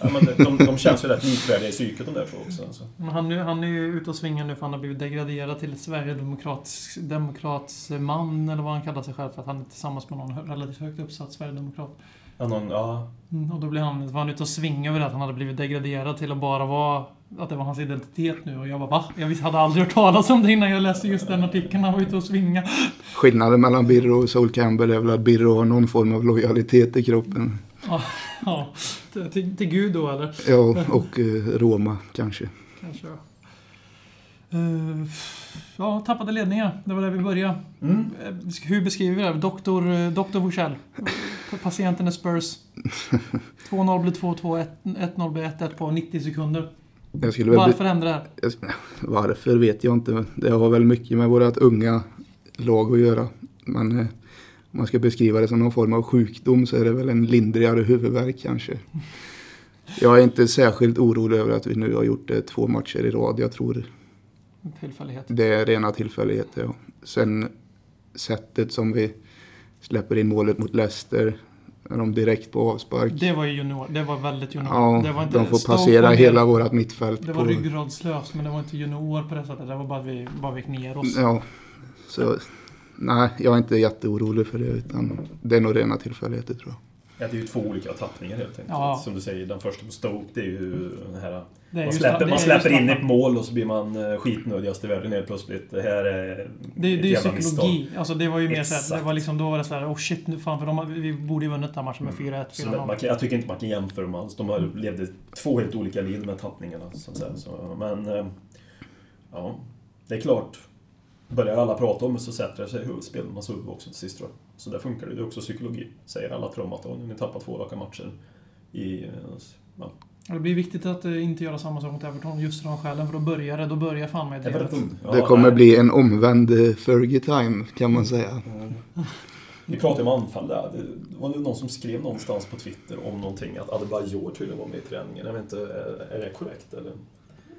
[SPEAKER 2] Ja, men de, de, de känns ju rätt likvärdiga i psyket de där två också. alltså.
[SPEAKER 1] Han, är- han är ju ute och svingar nu för han har blivit degraderad till Sverigedemokratisk demokratsman, eller vad han kallar sig själv, för att han är tillsammans med någon relativt högt uppsatt sverigedemokrat.
[SPEAKER 2] Ja, någon, ja,
[SPEAKER 1] Mm, och då blir han, var han ute och svinga över det, att han hade blivit degraderad till att bara vara... Att det var hans identitet nu. Och jag bara va? Jag visst hade aldrig hört talas om det innan jag läste just den artikeln. Han var ute och svinga.
[SPEAKER 3] Skillnaden mellan Birro och Saul Campbell är väl att Birro har någon form av lojalitet i kroppen.
[SPEAKER 1] Ja, till, till, till Gud då eller?
[SPEAKER 3] Ja, och eh, Roma kanske.
[SPEAKER 1] Kanske. Uh, ja, tappade ledningar. Det var där vi började.
[SPEAKER 2] mm.
[SPEAKER 1] Eh, Hur beskriver vi det? Doktor, eh, Doktor Forsell. Patienten är Spurs. 2-0 blir 2-2, 1-0 blir 1-1 på 90 sekunder. Varför hände det här?
[SPEAKER 3] Jag Varför vet jag inte. Det har väl mycket med vårt unga lag att göra. Men eh, om man ska beskriva det som någon form av sjukdom så är det väl en lindrigare huvudvärk kanske. Jag är inte särskilt orolig över att vi nu har gjort det två matcher i rad. Jag tror
[SPEAKER 1] Tillfällighet.
[SPEAKER 3] det är rena tillfälligheter. Ja. Sen sättet som vi släpper in målet mot Leicester. Är de direkt på avspark.
[SPEAKER 1] Det var ju junior. Det var väldigt junior.
[SPEAKER 3] Ja,
[SPEAKER 1] det var inte
[SPEAKER 3] de får passera hela vårt mittfält.
[SPEAKER 1] Det var
[SPEAKER 3] på-
[SPEAKER 1] ryggradslöst, men det var inte junior på det sättet. Det var bara att vi bara gick ner oss.
[SPEAKER 3] Ja, så nej, jag är inte jätteorolig för det utan det är nog rena tillfälligheter tror jag.
[SPEAKER 2] Ja, det är ju två olika tappningar helt enkelt.
[SPEAKER 1] Ja.
[SPEAKER 2] Som du säger, den första på Stoke, det är ju den här... Man släpper, man släpper in ett mål och så blir man eh, skitnödigast i världen helt plötsligt. Det här är
[SPEAKER 1] Det,
[SPEAKER 2] ett
[SPEAKER 1] det är ju
[SPEAKER 2] jävla
[SPEAKER 1] psykologi. Alltså det var ju mer såhär, det var liksom, då var det såhär, oh shit nu fan, för de, vi borde ju vunnit den matchen med 4-1,
[SPEAKER 2] Så det- man
[SPEAKER 1] 4-0.
[SPEAKER 2] kan, jag tycker inte man kan jämföra dem alls. De har levde två helt olika liv med tappningarna. Så att säga. Så, men, eh, ja, det är klart. Börjar alla prata om det så sätter det sig i huvudet, spelarnas huvud också till sist tror jag. Så där funkar det. Det är också psykologi. Säger alla trummat och ni tappar två raka matcher i... eh, Ja,
[SPEAKER 1] Det blir viktigt att eh, inte göra samma sak mot Everton just av de skälen, för då börjar det. Då börjar fan med.
[SPEAKER 2] Everton. Ja,
[SPEAKER 3] Det kommer bli en omvänd eh, Fergie-time kan man säga.
[SPEAKER 2] Mm. Vi pratade om anfall där. Det var någon som skrev någonstans på Twitter om någonting att Adebayor tydligen var med i träningen. Jag vet inte, är, det korrekt eller?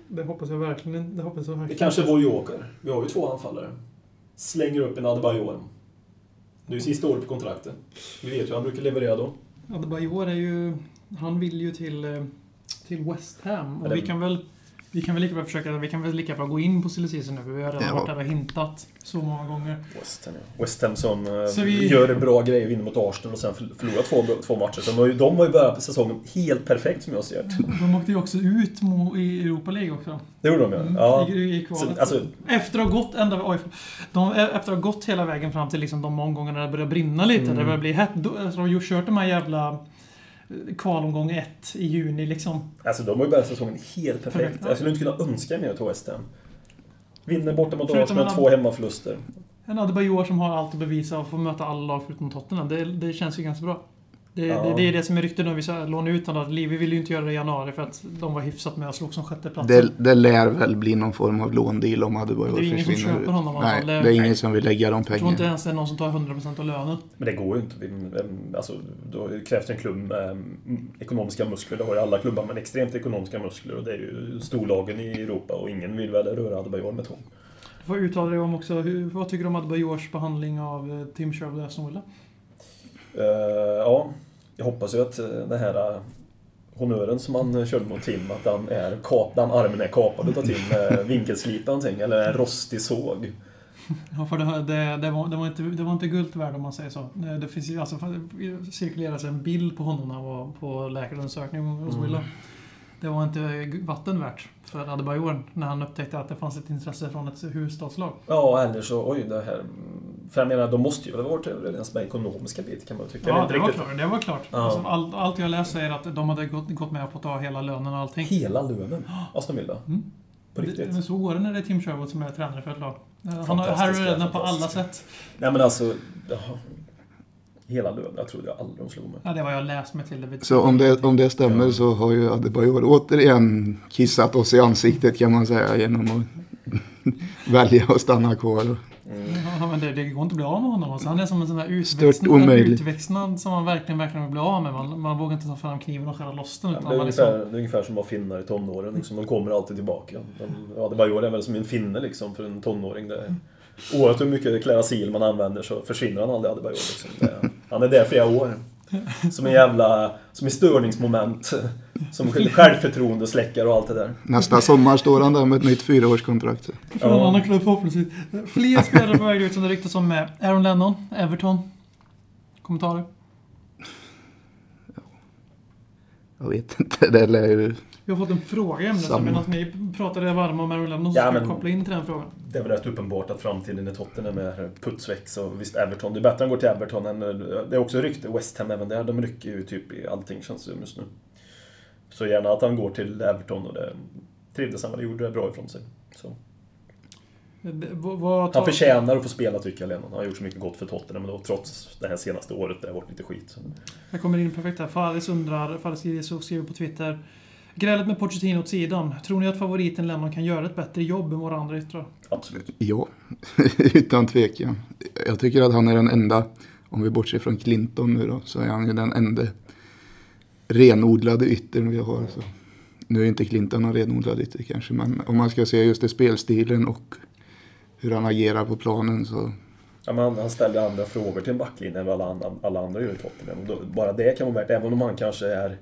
[SPEAKER 1] Det hoppas jag verkligen. Det hoppas jag
[SPEAKER 2] Det
[SPEAKER 1] verkligen.
[SPEAKER 2] kanske är vår joker. Vi har ju två anfallare. Slänger upp en Adebayor. Det är sista året på kontraktet. Vi vet ju, han brukar leverera då.
[SPEAKER 1] Adebayor är ju... Han vill ju till, eh, till West Ham. Och
[SPEAKER 2] Ja,
[SPEAKER 1] vi kan väl... Vi kan väl lika bra försöka... Vi kan väl lika bra gå in på silly season nu. för Vi har redan
[SPEAKER 3] Ja.
[SPEAKER 1] varit där och hintat så många gånger.
[SPEAKER 2] West Ham, ja. West Ham som eh,
[SPEAKER 1] Så vi-
[SPEAKER 2] gör bra grejer, vinner mot Arsenal och sen förl- förlorar två, två matcher. Så de har, ju, de har ju börjat på säsongen helt perfekt som jag ser det.
[SPEAKER 1] De åkte ju också ut i Europa League också.
[SPEAKER 2] Det gjorde de
[SPEAKER 1] Mm,
[SPEAKER 2] ja.
[SPEAKER 1] i,
[SPEAKER 2] ja.
[SPEAKER 1] i kvalet.
[SPEAKER 2] Så, alltså,
[SPEAKER 1] Efter att ha gått ända... Oj, de, efter att ha gått hela vägen fram till liksom de omgångarna det börjar brinna lite.
[SPEAKER 2] Mm.
[SPEAKER 1] Det börjar bli hett. Då, alltså, de har ju kört de här jävla kvalomgång ett i juni liksom.
[SPEAKER 2] alltså de har ju börjat säsongen helt perfekt.
[SPEAKER 1] Perfekt, ja.
[SPEAKER 2] Jag skulle inte kunna önska mer till West Ham. Vinner borta mot Arsenal,
[SPEAKER 1] en-
[SPEAKER 2] två hemmaförluster.
[SPEAKER 1] En Adebayor som har allt att bevisa och får möta alla lag förutom Tottenham. Det, det känns ju ganska bra. Det,
[SPEAKER 2] Ja.
[SPEAKER 1] det, det är det som är ryktet nu. Vi ska låna ut honom. Livi ville ju inte göra det i januari för att de var hyfsat med att slå som sjätte plats.
[SPEAKER 3] Det, det lär väl bli någon form av låndeal om Adebayor
[SPEAKER 1] Det är ingen som
[SPEAKER 3] försvinner.
[SPEAKER 1] köper honom
[SPEAKER 3] Nej, det
[SPEAKER 1] Det-
[SPEAKER 3] är ingen som vill lägga de
[SPEAKER 1] Jag tror inte
[SPEAKER 3] pengarna.
[SPEAKER 1] ens det är någon som tar 100% av lönen.
[SPEAKER 2] Men det går ju inte. Alltså, då krävs det en klubb med mm, ekonomiska muskler. Det har ju alla klubbar, men extremt ekonomiska muskler. Och det är ju storlagen i Europa och ingen vill väl röra Adebayor med tång.
[SPEAKER 1] Du får uttala dig om också. Hur, vad tycker du om Adebayors behandling av eh, Tim Sherwood och Aston Villa?
[SPEAKER 2] Eh, ja, jag hoppas ju att uh, den här uh, honören som han uh, körde mot Tim, att han är kap, den armen är kapad utav Tim med vinkelslip någonting, eller en rostig såg.
[SPEAKER 1] Ja, för det, det, det, var, det, var inte, det var inte guld värd om man säger så. Det, det finns ju, alltså, det cirkuleras en bild på honom när han var på läkarundersökning hos
[SPEAKER 2] Mm.
[SPEAKER 1] Det var inte vatten värt för Adebayor när han upptäckte att det fanns ett intresse från ett huvudstadslag.
[SPEAKER 2] Ja, eller så, oj, det här... För jag menar, de måste ju ha varit överens med ekonomiska bit kan man ju tycka.
[SPEAKER 1] Ja,
[SPEAKER 2] inte
[SPEAKER 1] det var
[SPEAKER 2] riktigt-
[SPEAKER 1] klart. Det var klart.
[SPEAKER 2] Ja.
[SPEAKER 1] Alltså, allt, allt jag läst säger att de hade gått, gått med på att ta hela lönen och allting.
[SPEAKER 2] Hela lönen, Aston Villa.
[SPEAKER 1] Mm.
[SPEAKER 2] På riktigt.
[SPEAKER 1] Det, så går det när det är Tim Sherwood som är tränare för ett lag. Han har Harry Redknapp på alla sätt.
[SPEAKER 2] Nej men alltså... Hela lönen, jag trodde jag aldrig de slog mig.
[SPEAKER 1] Ja, det var jag läst mig till. Det
[SPEAKER 3] Så om det, om det stämmer
[SPEAKER 2] Ja.
[SPEAKER 3] så har ju Adebayor återigen kissat oss i ansiktet kan man säga genom att välja att stanna kvar.
[SPEAKER 2] Mm.
[SPEAKER 1] Ja, men det, det går inte att bli av med honom. Alltså, han är som en sån där utväxnad, som man verkligen, verkligen vill bli av med. Man, man vågar inte ta fram kniven och skära loss den.
[SPEAKER 2] Ja,
[SPEAKER 1] Utan
[SPEAKER 2] det, är
[SPEAKER 1] man
[SPEAKER 2] ungefär,
[SPEAKER 1] liksom,
[SPEAKER 2] det är ungefär som att vara finnar i tonåren. Liksom. De kommer alltid tillbaka. De, ja, det bara gör det väl som en finne liksom, för en tonåring. Det, oavsett hur mycket Clarasil man använder så försvinner han aldrig Adebayor. Liksom. Det, han är där flera år. Som en jävla... Som ett störningsmoment. Som självförtroende släckare och allt det där.
[SPEAKER 3] Nästa sommar står han där med ett nytt fyraårskontrakt.
[SPEAKER 1] för en annan klubb förhoppningsvis. Fler spelare på väg ut som det ryktas om med Aaron Lennon, Everton. Kommentarer?
[SPEAKER 3] Jag vet inte, det lär ju...
[SPEAKER 1] Vi har fått en fråga i ämnet. Medan ni pratade varma om Aaron Lennon så
[SPEAKER 2] Ja,
[SPEAKER 1] ska
[SPEAKER 2] men-
[SPEAKER 1] jag koppla in till den frågan.
[SPEAKER 2] Det är väl rätt uppenbart att framtiden i Tottenham är putsväck. Så visst, Everton. Det är bättre att han går till Everton än... Det är också rykte. West Ham även där. De rycker ju typ i allting känns det just nu. Så gärna att han går till Everton och det trivdes han väl. Gjorde bra ifrån sig. Så.
[SPEAKER 1] Det-
[SPEAKER 2] Han förtjänar att få spela tycker jag, Lennon. Han har gjort så mycket gott för Tottenham men då, trots det här senaste året där det har varit lite skit.
[SPEAKER 1] Jag kommer in perfekt här. Faris undrar, Faris skriver på Twitter. Grälet med Pochettino åt sidan. Tror ni att favoriten Lennon kan göra ett bättre jobb än våra andra yttrar?
[SPEAKER 2] Absolut.
[SPEAKER 3] Ja, utan tvekan. Jag tycker att han är den enda, om vi bortser från Clinton nu då, så är han ju den enda renodlade yttern vi har. Så. Nu är inte Clinton någon renodlad ytter kanske, men om man ska se just det spelstilen och hur han agerar på planen så
[SPEAKER 2] Ja, men han, han ställer andra frågor till en backlinje än vad alla, andra- alla andra gör i Tottenham. Då, bara det kan vara värt, även om han kanske är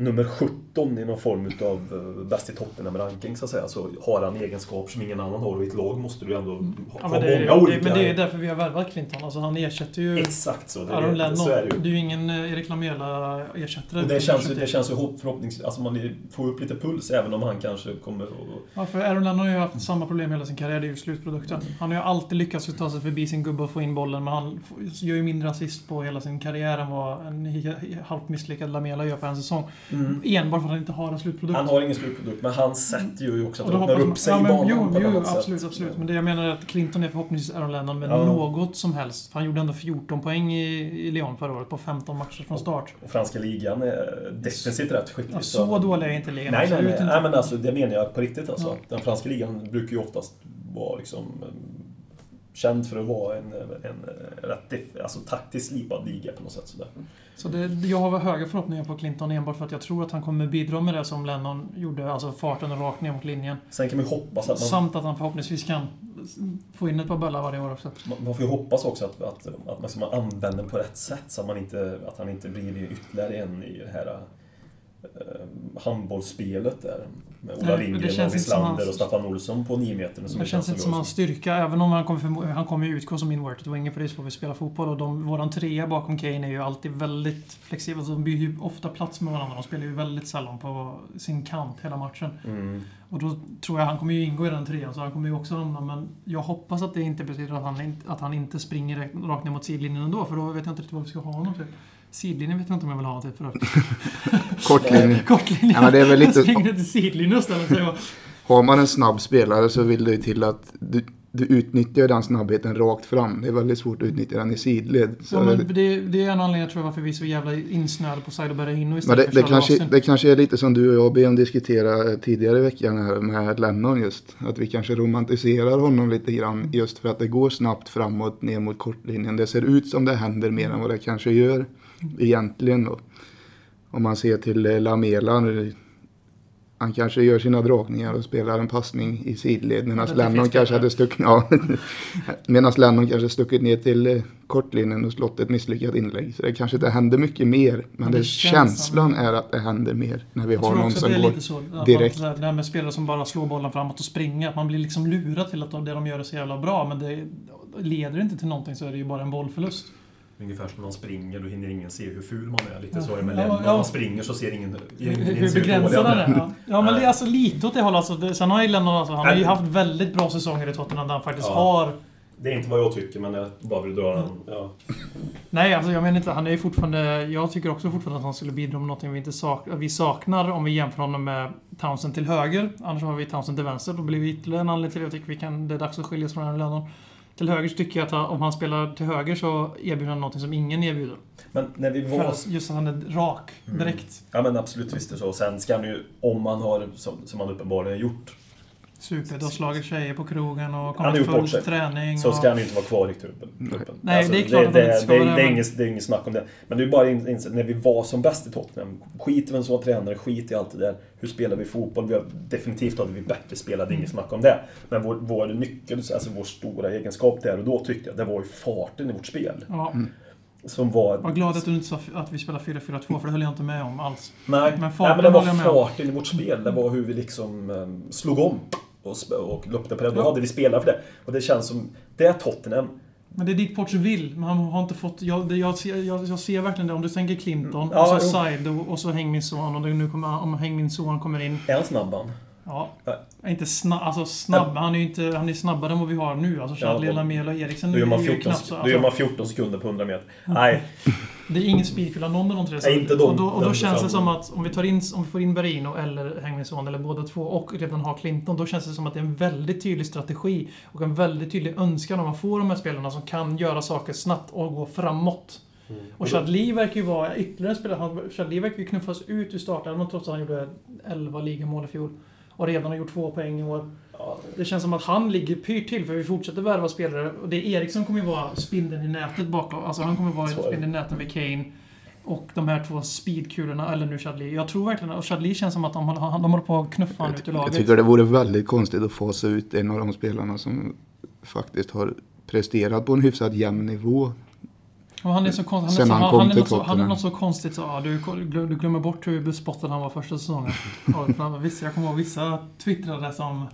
[SPEAKER 2] nummer 17 i någon form av uh, bäst i Tottenham-ranking så att säga, så har han egenskaper som ingen annan har. Och i ett lag måste du ändå ha,
[SPEAKER 1] Ja,
[SPEAKER 2] ha
[SPEAKER 1] det,
[SPEAKER 2] många olika...
[SPEAKER 1] det, men det är därför vi har värvat Clinton. Alltså, han ersätter ju
[SPEAKER 2] Exakt så. Det,
[SPEAKER 1] Aaron
[SPEAKER 2] är,
[SPEAKER 1] Lennon.
[SPEAKER 2] så är det ju.
[SPEAKER 1] Det är ju ingen eh, Erik Lamela-ersättare.
[SPEAKER 2] Och det känns, det känns ju hopp- förhoppningsvis... Alltså man får upp lite puls även om han kanske kommer att...
[SPEAKER 1] Ja, för Aaron Lennon har ju haft samma problem hela sin karriär. Det är ju slutprodukten. Han har ju alltid lyckats ta sig förbi sin gubbe och få in bollen, men han gör ju mindre assist på hela sin karriär än vad en halvt misslyckad Lamela gör på en säsong. Enbart för att han inte har en slutprodukt.
[SPEAKER 2] Han har ingen slutprodukt, men han sätter ju också att
[SPEAKER 1] Och
[SPEAKER 2] det öppnar upp sig
[SPEAKER 1] ja,
[SPEAKER 2] i
[SPEAKER 1] men,
[SPEAKER 2] banan
[SPEAKER 1] jo,
[SPEAKER 2] på ett
[SPEAKER 1] jo,
[SPEAKER 2] annat sätt.
[SPEAKER 1] absolut, absolut. Men det jag menar är att Clinton är förhoppningsvis Aaron Lennon med
[SPEAKER 2] Ja.
[SPEAKER 1] något som helst. För han gjorde ändå 14 poäng i, i Lyon förra året på 15 matcher från start.
[SPEAKER 2] Och franska ligan är defensivt rätt skicklig.
[SPEAKER 1] Ja, så dålig är inte ligan.
[SPEAKER 2] Nej, nej,
[SPEAKER 1] absolut
[SPEAKER 2] nej. nej men alltså, det menar jag på riktigt alltså.
[SPEAKER 1] Ja.
[SPEAKER 2] Den franska ligan brukar ju oftast vara liksom känd för att vara en, en rätt alltså, taktiskt slipad liga på något sätt. Sådär.
[SPEAKER 1] Så det, jag har höga förhoppningar på Clinton enbart för att jag tror att han kommer bidra med det som Lennon gjorde, alltså farten rakt ner mot linjen.
[SPEAKER 2] Sen kan vi hoppas att man,
[SPEAKER 1] Samt att han förhoppningsvis kan få in ett par bollar varje år också.
[SPEAKER 2] man- man får ju hoppas också att, att, att man, ska man använder den på rätt sätt så att, man inte, att han inte blir ytterligare en i det här eh, handbollsspelet där. Med Ola Lindgren, och Wislander och Staffan Olsson på nio meter.
[SPEAKER 1] Det känns inte som hans styrka, även om han kommer, han kommer ju utgå som inverted winger för det är så vi spelar fotboll. Och de, våran trea bakom Kane är ju alltid väldigt flexibel. Så de byter ju ofta plats med varandra. De spelar ju väldigt sällan på sin kant hela matchen.
[SPEAKER 2] Mm.
[SPEAKER 1] Och då tror jag han kommer ju ingå i den trean, så han kommer ju också hamna. Men jag hoppas att det inte betyder att han, inte- att han inte springer rakt- ner mot sidlinjen ändå, för då vet jag inte riktigt vad vi ska ha honom till. Sidlinjen vet jag inte om jag vill ha till för övrigt.
[SPEAKER 3] Kortlinje. Ja, men det är väl lite-
[SPEAKER 1] Springer till sidlinjen istället.
[SPEAKER 3] Har man en snabb spelare så vill det ju till att du, du utnyttjar den snabbheten rakt fram. Det är väldigt svårt att utnyttja den i sidled.
[SPEAKER 1] Ja, men det, det är en anledning tror jag varför vi är så jävla insnöade på Saido Berahino
[SPEAKER 3] Men
[SPEAKER 1] istället
[SPEAKER 3] det,
[SPEAKER 1] för
[SPEAKER 3] det, kanske, det kanske är lite som du och jag började diskutera tidigare i veckan här med Lennon just. Att vi kanske romantiserar honom lite grann just för att det går snabbt framåt ner mot kortlinjen. Det ser ut som det händer mer än vad det kanske gör egentligen. Då. Om man ser till eh, Lamela. nu, Han kanske gör sina dragningar och spelar en passning i sidled medan
[SPEAKER 1] Ja, det
[SPEAKER 3] Lennon kanske hade stuckit, ja, medan Lennon kanske stuckit ner till eh, kortlinjen och slått ett misslyckat inlägg. Så det kanske inte händer mycket mer. Men
[SPEAKER 1] det
[SPEAKER 3] det,
[SPEAKER 1] känns
[SPEAKER 3] känslan är att det händer mer när vi
[SPEAKER 1] Jag
[SPEAKER 3] har någon som
[SPEAKER 1] det
[SPEAKER 3] går
[SPEAKER 1] så.
[SPEAKER 3] Direkt.
[SPEAKER 1] Man, det här med spelare som bara slår bollen framåt och springer. Att man blir liksom lurad till att det de gör är så jävla bra. Men det leder inte till någonting så är det ju bara en bollförlust.
[SPEAKER 2] Ungefär som när man springer, då hinner ingen se hur ful man är. Lite så är det med
[SPEAKER 1] Ja,
[SPEAKER 2] Lennon.
[SPEAKER 1] ja.
[SPEAKER 2] Man springer så ser ingen, ingen
[SPEAKER 1] Hur, hur begränsad han är. Ja, ja men det är alltså lite åt det hållet. Alltså, det, sen har ju Lennon alltså, han har ju haft väldigt bra säsonger i Tottenham där han faktiskt har...
[SPEAKER 2] Det är inte vad jag tycker, men jag bara vill dra den. Ja.
[SPEAKER 1] Nej, alltså jag menar inte, han är ju fortfarande... Jag tycker också fortfarande att han skulle bidra med någonting vi inte sak, vi saknar om vi jämför honom med Townsend till höger. Annars har vi Townsend till vänster. Då blir det ytterligare en anledning till att jag tycker vi kan, det är dags att skiljas från Lennon. Till höger så tycker jag att han, om han spelar till höger så erbjuder han någonting som ingen erbjuder.
[SPEAKER 2] Men när vi
[SPEAKER 1] För
[SPEAKER 2] var...
[SPEAKER 1] att just att han är rak direkt.
[SPEAKER 2] Ja men absolut, visst är det så. Och sen ska han ju, om man har, som, som han uppenbarligen har gjort,
[SPEAKER 1] Super. Du har slagit tjejer på krogen och kommit full
[SPEAKER 2] bort sig.
[SPEAKER 1] träning.
[SPEAKER 2] så
[SPEAKER 1] och...
[SPEAKER 2] ska han ju inte vara kvar i truppen.
[SPEAKER 1] Nej, det är klart att han inte ska
[SPEAKER 2] det,
[SPEAKER 1] vara
[SPEAKER 2] det,
[SPEAKER 1] det,
[SPEAKER 2] är inget, det är inget snack om det. Men det är bara in, in, när vi var som bäst i Tottenham. Skit i vem som var tränare, skit i allt det där. Hur spelar vi fotboll? Vi har, definitivt hade vi bättre spelat, inget snack om det. Men vår, vår nyckel, alltså vår stora egenskap där och då tyckte jag, det var ju farten i vårt spel.
[SPEAKER 1] Ja.
[SPEAKER 2] Som var...
[SPEAKER 1] Var glad att du inte sa att vi spelar 4-4-2 för det höll jag inte med om alls.
[SPEAKER 2] Nej,
[SPEAKER 1] Men farten
[SPEAKER 2] Nej, men det var farten i vårt spel. Det var hur vi liksom um, slog om och, och löpte på det. Då hade vi spelat för det. Och det känns som... Det är Tottenham.
[SPEAKER 1] Men det är dit Poch vill, han har inte fått... Jag, jag, ser, jag, jag ser verkligen det. Om du tänker Clinton,
[SPEAKER 2] Mm. Ja,
[SPEAKER 1] och så
[SPEAKER 2] jo.
[SPEAKER 1] Saido och så Häng min son. Och nu kommer, om Häng min son kommer in.
[SPEAKER 2] Är han snabb han?
[SPEAKER 1] Ja.
[SPEAKER 2] Ja.
[SPEAKER 1] Inte snabb, alltså snabb. Han är ju inte, han är snabbare än vad vi har nu. Alltså Charlie,
[SPEAKER 2] Ja, och-
[SPEAKER 1] Lamela och Eriksen
[SPEAKER 2] Då gör, man
[SPEAKER 1] är ju
[SPEAKER 2] 14,
[SPEAKER 1] knappt så.
[SPEAKER 2] då gör
[SPEAKER 1] Alltså,
[SPEAKER 2] man 14 sekunder på 100 meter. Nej,
[SPEAKER 1] det är ingen speedkill av någon av de tre.
[SPEAKER 2] Nej, inte de-
[SPEAKER 1] och då, och då känns det som att om vi, tar in, om vi får in Berino eller son, eller båda två, och redan har Clinton, då känns det som att det är en väldigt tydlig strategi och en väldigt tydlig önskan om att få de här spelarna som kan göra saker snabbt och gå framåt. Och Chadli verkar ju vara ytterligare en spelare. Chadli verkar ju knuffas ut ur startelvan trots att han gjorde 11 ligamål i fjol. Och redan har gjort två poäng i år. Det känns som att han ligger pyrt till för vi fortsätter värva spelare. Och det är Eriksson kommer ju vara spindeln i nätet bakom. Alltså han kommer vara spindeln i nätet med Kane. Och de här två speedkulorna, eller nu Chadli. Jag tror verkligen och Chadli känns som att de de håller på att knuffa honom ut ur
[SPEAKER 3] Jag
[SPEAKER 1] laget.
[SPEAKER 3] tycker det vore väldigt konstigt att fasa ut en av de spelarna som faktiskt har presterat på en hyfsat jämn nivå.
[SPEAKER 1] Och han är så konstig.
[SPEAKER 3] Sen
[SPEAKER 1] Han, är så,
[SPEAKER 3] han
[SPEAKER 1] han, han, är något så, han är något så konstigt så, ja, du, du glömmer bort hur bespottad han var första säsongen. Ja, men vissa, jag kommer ihåg vissa twittrare som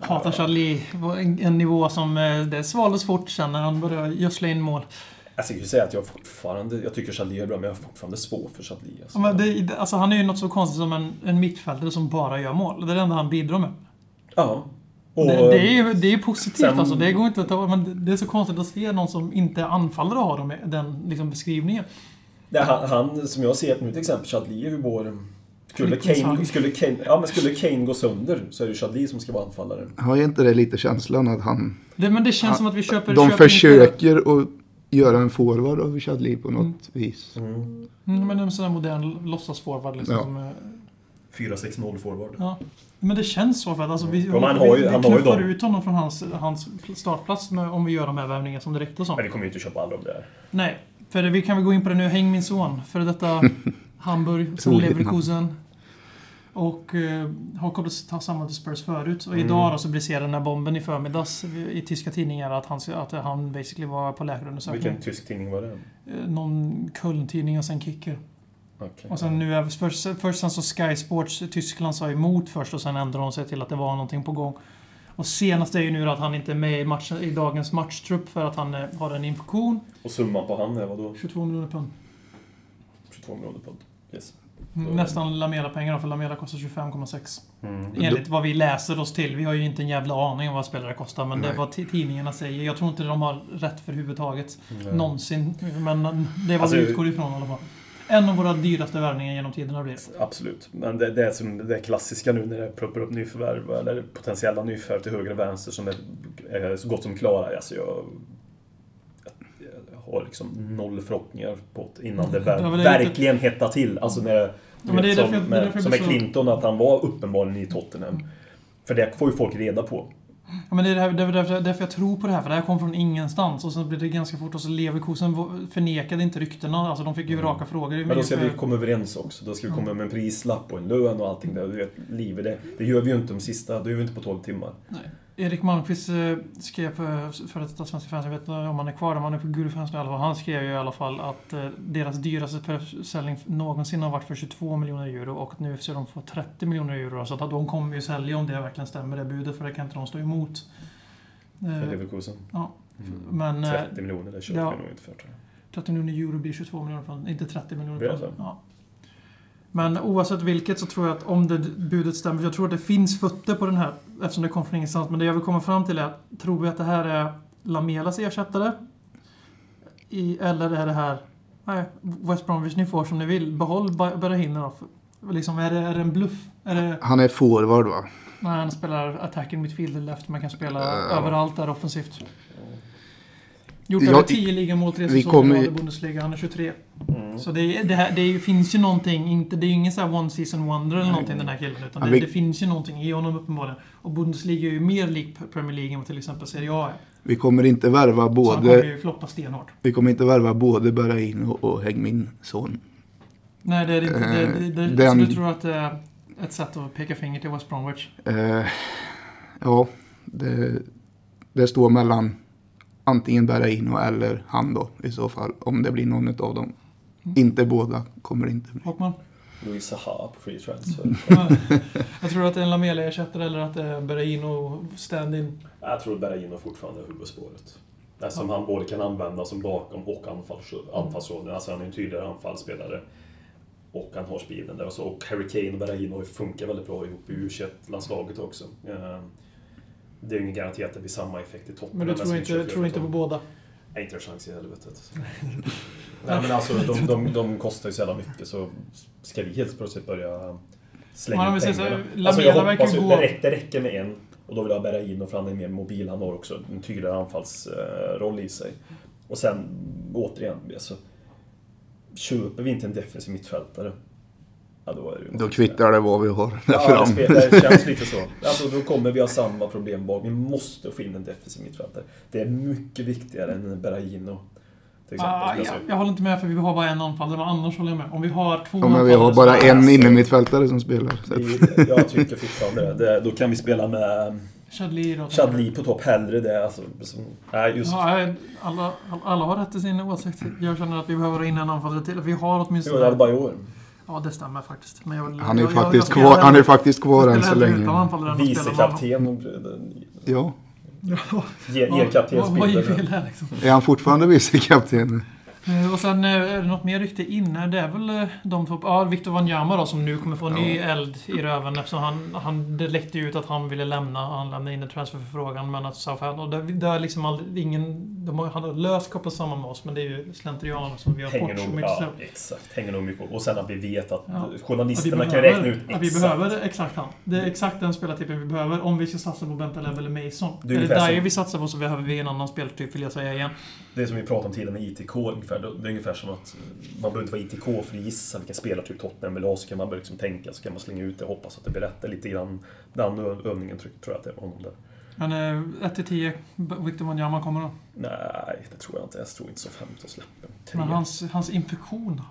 [SPEAKER 1] hatar Charlie på en, en nivå som eh, det svaldes fort sen när han började gödsla in mål.
[SPEAKER 2] Jag skulle säga att jag fortfarande... Jag tycker Chadli är bra, men jag har fortfarande svårt för Chadli. Alltså.
[SPEAKER 1] Men det, alltså, han är ju något så konstigt som en, en mittfältare som bara gör mål. Det är det enda han bidrar med.
[SPEAKER 2] Ja. Och,
[SPEAKER 1] det, det, är ju det är positivt
[SPEAKER 2] sen-
[SPEAKER 1] alltså. Det går inte att ta, men det- är så konstigt att se någon som inte är anfallare ha dem, den liksom, beskrivningen.
[SPEAKER 2] det, han, han, som jag ser nu till exempel, Chadli är ju vår... Skulle Kane, skulle, Kane, ja, men skulle Kane gå sönder så är det Chadli som ska vara anfallare.
[SPEAKER 3] Har inte det lite känslan att han...
[SPEAKER 1] Det, men det känns
[SPEAKER 3] Han-
[SPEAKER 1] som att vi köper...
[SPEAKER 3] De
[SPEAKER 1] köper
[SPEAKER 3] försöker att göra en forward av Chadli på något vis.
[SPEAKER 2] Mm.
[SPEAKER 1] Mm, men en sån här modern låtsasforward liksom.
[SPEAKER 3] Ja.
[SPEAKER 1] Som, är-
[SPEAKER 2] 4-6-0 forward.
[SPEAKER 1] ja. Men det känns så för att alltså, vi,
[SPEAKER 2] Ja, han
[SPEAKER 1] vi,
[SPEAKER 2] har ju-
[SPEAKER 1] vi
[SPEAKER 2] han har ju
[SPEAKER 1] knuffar ut honom från hans, hans startplats med, om vi gör de här värvningarna som direkt och så.
[SPEAKER 2] Men vi kommer ju inte köpa alla de där.
[SPEAKER 1] Nej, för vi kan väl gå in på det nu. Häng min son. För detta Hamburg, sen Leverkusen. Och eh, har kommit att samma till Spurs förut. Och
[SPEAKER 2] Mm.
[SPEAKER 1] idag då så briserade den här bomben i förmiddags i tyska tidningar att han, att han basically var på läkarundersökning.
[SPEAKER 2] Vilken tysk tidning var det?
[SPEAKER 1] Eh, Någon Köln-tidning och sen Kicker.
[SPEAKER 2] Okej.
[SPEAKER 1] Och sen nu, först, först sen så Sky Sports Tyskland sa emot först och sen ändrade de sig till att det var någonting på gång. Och senast är ju nu att han inte är med i, matchen, i dagens matchtrupp för att han eh, har en infektion.
[SPEAKER 2] Och summan på han är vadå?
[SPEAKER 1] 22 miljoner pund.
[SPEAKER 2] 22 miljoner pund. Yes.
[SPEAKER 1] Mm, Nästan Lamela-pengar för Lamela kostar 25,6.
[SPEAKER 2] Mm.
[SPEAKER 1] Enligt vad vi läser oss till. Vi har ju inte en jävla aning om vad spelare kostar, men det är
[SPEAKER 3] Nej.
[SPEAKER 1] vad ti- tidningarna säger. Jag tror inte de har rätt för huvudtaget.
[SPEAKER 2] Mm.
[SPEAKER 1] Någonsin. Men det är vad
[SPEAKER 2] Alltså-
[SPEAKER 1] vi utgår ifrån i alla fall. En av våra dyraste värvningar genom tiderna blir det.
[SPEAKER 2] Absolut. Men det, det är som det klassiska nu när det ploppar upp nyförvärv eller potentiella nyförvärv till höger och vänster som är, är så gott som klara. Alltså jag, jag har liksom noll förhoppningar på att innan det, ver-
[SPEAKER 1] det
[SPEAKER 2] verkligen hettar till. Alltså när,
[SPEAKER 1] Ja, det
[SPEAKER 2] vet, som,
[SPEAKER 1] jag- det
[SPEAKER 2] med, som med Clinton, att han var uppenbarligen i Tottenham. För det får ju folk reda på.
[SPEAKER 1] Ja, men det är därför, därför, därför, därför jag tror på det här, för det här kom från ingenstans. Och sen blev det ganska fort, och så Leverkusen förnekade inte ryktena. Alltså de fick ju raka frågor.
[SPEAKER 2] Mm. Men då ska vi
[SPEAKER 1] Ungefär-
[SPEAKER 2] komma överens också. Då ska vi komma med en prislapp och en lön och allting där. Du vet, livet, det, det gör vi ju inte de sista, det gör vi inte på 12 timmar.
[SPEAKER 1] Erik Malmqvist eh, skrev för, detta Svenska fans, jag vet inte om han är kvar, om han är på Gulfans i alla fall. Han skrev ju i alla fall att eh, deras dyraste försäljning någonsin har varit för 22 miljoner euro och nu ska de få 30 miljoner euro. Så att de kommer ju sälja om det verkligen stämmer, det budet, för det kan inte de stå emot.
[SPEAKER 2] För
[SPEAKER 1] Eh,
[SPEAKER 2] Leverkusen.
[SPEAKER 1] ja,
[SPEAKER 2] Mm.
[SPEAKER 1] men... eh,
[SPEAKER 2] 30 miljoner, det köper
[SPEAKER 1] ja.
[SPEAKER 2] jag nog inte för tror jag.
[SPEAKER 1] 30 miljoner euro blir 22 miljoner inte 30 miljoner
[SPEAKER 2] så?
[SPEAKER 1] Ja. Men oavsett vilket så tror jag att om det budet stämmer, jag tror att det finns fötter på den här eftersom det kom från ingenstans. Men det jag vill komma fram till är, tror vi att det här är Lamelas ersättare? I, eller är det här, nej, West Bromwich, ni får som ni vill. Behåll Berahino då. Liksom, är, det, är det en bluff? Är det,
[SPEAKER 3] Han är forward va?
[SPEAKER 1] nej, han spelar attacking midfielder left, man kan spela
[SPEAKER 3] Ja.
[SPEAKER 1] överallt där offensivt. Gjort över 10 ligamål, tre
[SPEAKER 3] vi
[SPEAKER 1] säsonger
[SPEAKER 3] kommer
[SPEAKER 1] i Bundesliga. Han är 23.
[SPEAKER 2] Mm.
[SPEAKER 1] Så det, är- det, här, det är finns ju någonting, inte, det är ju ingen så här one season wonder eller någonting den här killen. Utan det,
[SPEAKER 3] vi-
[SPEAKER 1] det finns ju någonting i honom uppenbarligen. Och Bundesliga är ju mer lik Premier League än vad till exempel Serie A är.
[SPEAKER 3] Vi kommer inte värva
[SPEAKER 1] Så han kommer
[SPEAKER 3] både,
[SPEAKER 1] ju floppa stenhårt.
[SPEAKER 3] vi kommer inte värva både Berrain och, och Häggmin son.
[SPEAKER 1] Nej, det är inte. Det, det, det,
[SPEAKER 3] Eh, den-
[SPEAKER 1] Så du tror att det är ett sätt att peka finger till West Bromwich?
[SPEAKER 3] Eh, ja, det, det står mellan antingen Berrain eller han då i så fall. Om det blir någon av dem.
[SPEAKER 1] Mm.
[SPEAKER 3] Inte båda kommer det inte bli.
[SPEAKER 1] Hockman?
[SPEAKER 2] Louis Zaha på free transfer.
[SPEAKER 1] Ja. jag tror att det är en Lamela-ersättare eller att det är Berrain och stand-in.
[SPEAKER 2] jag tror Berahino fortfarande är huvudspåret. Eftersom han både kan användas som bakom och anfalls, anfallsrollen. Alltså han är en tydligare anfallsspelare. Och han har speeden där. Och, Harry Kane och Berahino funkar väldigt bra ihop i U21-landslaget också. Det är ju ingen garanti att det blir samma effekt i toppen.
[SPEAKER 1] Men du tror inte, tror inte på båda?
[SPEAKER 2] Nej, inte en chans i helvetet. Nej men alltså de, de, de kostar ju så jävla mycket så ska vi helt plötsligt börja slänga ut pengarna.
[SPEAKER 1] Lamela
[SPEAKER 2] Alltså, jag hoppas
[SPEAKER 1] ju gå-
[SPEAKER 2] det, räcker, det räcker med en. Och då vill jag bära in och han är mer mobil. Han har också en tydligare anfallsroll i sig. Och sen återigen, alltså, köper vi inte en defensiv mittfältare Ja, då är det
[SPEAKER 3] Då kvittar det vad vi har där
[SPEAKER 2] Ja, det,
[SPEAKER 3] fram.
[SPEAKER 2] spelar, det känns lite så. Alltså, då kommer vi ha samma problem bak. Vi måste få in en defensiv mittfältare. Det är mycket viktigare än Berahino. Till exempel.
[SPEAKER 1] Ah,
[SPEAKER 2] Alltså,
[SPEAKER 1] jag, jag håller inte med för vi har bara en anfallare, men annars håller jag med. Om vi har två
[SPEAKER 3] Ja, men vi har bara en innermittfältare som spelar.
[SPEAKER 2] Det- Jag tycker fortfarande det. det. Då kan vi spela med
[SPEAKER 1] Chadli då.
[SPEAKER 2] Chadli på topp. Hellre det. Alltså, som, nej, just...
[SPEAKER 1] Ja, alla, alla har rätt till sin åsikt. Jag känner att vi behöver in en anfallare till. Vi har
[SPEAKER 2] Jo,
[SPEAKER 1] åtminstone...
[SPEAKER 2] det är bara i år.
[SPEAKER 1] Ja, det stämmer faktiskt. Men jag vill,
[SPEAKER 3] han är
[SPEAKER 1] jag,
[SPEAKER 3] faktiskt
[SPEAKER 1] jag,
[SPEAKER 3] kvar,
[SPEAKER 1] jag,
[SPEAKER 3] han är faktiskt kvar än
[SPEAKER 1] jag
[SPEAKER 3] så länge.
[SPEAKER 2] Vicekapten.
[SPEAKER 3] Ja.
[SPEAKER 1] Ja,
[SPEAKER 2] Ge-
[SPEAKER 1] vad-
[SPEAKER 2] Ge kaptens
[SPEAKER 1] Vad är fel här liksom?
[SPEAKER 3] Är han fortfarande vicekapten?
[SPEAKER 1] Eh, Och sen eh, är det något mer rykte inne. Det är väl eh, de två... Ja, Victor Wanyama då som nu kommer få ny eld i röven eftersom han, han... Det läckte ju ut att han ville lämna. Han lämnade in en transferförfrågan men att Southampton... Och det, det är liksom aldrig, ingen... de har, han har löst kopplat samman med oss, men det är ju slentrian som vi har
[SPEAKER 2] Hänger
[SPEAKER 1] bort så
[SPEAKER 2] nog,
[SPEAKER 1] mycket.
[SPEAKER 2] ja,
[SPEAKER 1] så-
[SPEAKER 2] exakt. Hänger nog mycket Och sen att vi vet att
[SPEAKER 1] Ja. Att
[SPEAKER 2] journalisterna kan
[SPEAKER 1] behöver,
[SPEAKER 2] räkna ut
[SPEAKER 1] att vi
[SPEAKER 2] exakt.
[SPEAKER 1] behöver exakt han. Det är exakt den spelartypen vi behöver om vi ska satsa på Bentaleb eller Mason.
[SPEAKER 2] Det är ungefär
[SPEAKER 1] Dyer vi satsar på så behöver vi en annan spelartyp, vill jag säga igen.
[SPEAKER 2] Det som vi pratade om tidigare med ITK ungefär. Det är ungefär som att eh, man behöver inte vara ITK för att gissa vilken spelartyp Tottenham vill ha. Så kan man börja liksom tänka, så kan man slänga ut det och hoppas att det blir rätt. Lite grann den övningen tror jag att det är honom där.
[SPEAKER 1] Men eh, 1-10, Victor Wanyama kommer då.
[SPEAKER 2] Nej, det tror jag inte. Jag tror inte så 15 släpper. Tre.
[SPEAKER 1] Men hans, hans infektion då?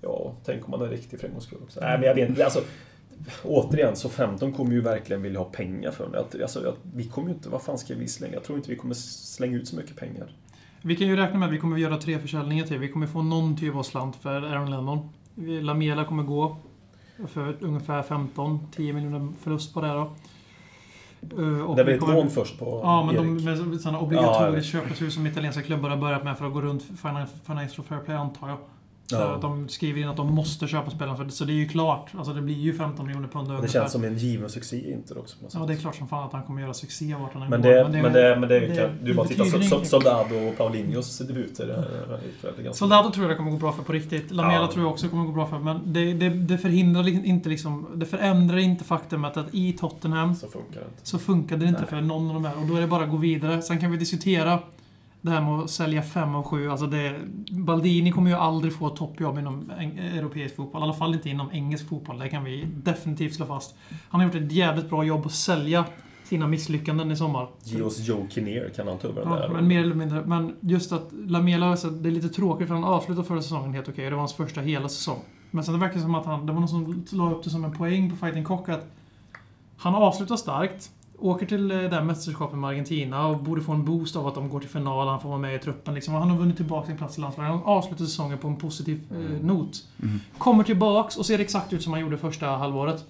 [SPEAKER 2] Ja, tänk om man är riktig för en gångs skull också. Nej, men jag vet inte. Alltså, återigen, så 15 kommer ju verkligen vilja ha pengar för det. Alltså, vi kommer ju inte... Vad fan ska vi slänga? Jag tror inte vi kommer slänga ut så mycket pengar.
[SPEAKER 1] Vi kan ju räkna med att vi kommer göra tre försäljningar till. Vi kommer få någon typ av slant för Aaron Lennon. Lamela kommer gå för ungefär 15-10 miljoner förlust på det då. Eh, och
[SPEAKER 2] det är väl ett lån först på
[SPEAKER 1] Ja, men
[SPEAKER 2] Erik?
[SPEAKER 1] de med sådana
[SPEAKER 2] Ja,
[SPEAKER 1] obligatoriskt köpbeslut som italienska klubbar har börjat med för att gå runt finan- Financial Fair Play antar jag.
[SPEAKER 2] Ja.
[SPEAKER 1] De skriver in att de måste köpa spelarna, för, så det är ju klart. Alltså det blir ju 15 miljoner pund
[SPEAKER 2] Det känns som en given succé Inter också.
[SPEAKER 1] Ja, det är klart som fan att han kommer göra succé vart han än
[SPEAKER 2] Men det, men det, men det,
[SPEAKER 1] det-
[SPEAKER 2] kan, du
[SPEAKER 1] det
[SPEAKER 2] bara titta
[SPEAKER 1] betyder
[SPEAKER 2] så, så,
[SPEAKER 1] ingenting.
[SPEAKER 2] Soldado och Paulinhos debuter. det det ganska-
[SPEAKER 1] Soldado tror jag det kommer gå bra för på riktigt. Lamela
[SPEAKER 2] Ja.
[SPEAKER 1] tror jag också kommer gå bra för. Men det, det, det förhindrar inte liksom... Det förändrar inte faktumet att i Tottenham
[SPEAKER 2] Så funkar det inte.
[SPEAKER 1] så funkade det inte
[SPEAKER 2] Nej.
[SPEAKER 1] för någon av de här. Och då är det bara att gå vidare. Sen kan vi diskutera det här med att sälja fem av sju. Alltså det, Baldini kommer ju aldrig få ett toppjobb inom europeisk fotboll. I alla fall inte inom engelsk fotboll. Det kan vi definitivt slå fast. Han har gjort ett jävligt bra jobb att sälja sina misslyckanden i sommar.
[SPEAKER 2] Ge oss Joe Kinnear, kan han ta över den
[SPEAKER 1] Ja,
[SPEAKER 2] där?
[SPEAKER 1] men mer eller mindre. Men just att Lamela, alltså, det är lite tråkigt för han avslutade förra säsongen helt okej. Det var hans första hela säsong. Men sen det verkar som att han, det var någon som la upp det som en poäng på Fighting Cock att han avslutar starkt, åker till eh, det här mästerskapet med Argentina och borde få en boost av att de går till final, han får vara med i truppen. Liksom. Han har vunnit tillbaka sin plats i landslaget. Han avslutar säsongen på en positiv eh,
[SPEAKER 2] Mm.
[SPEAKER 1] not.
[SPEAKER 3] Mm.
[SPEAKER 1] Kommer tillbaks och ser exakt ut som han gjorde första halvåret.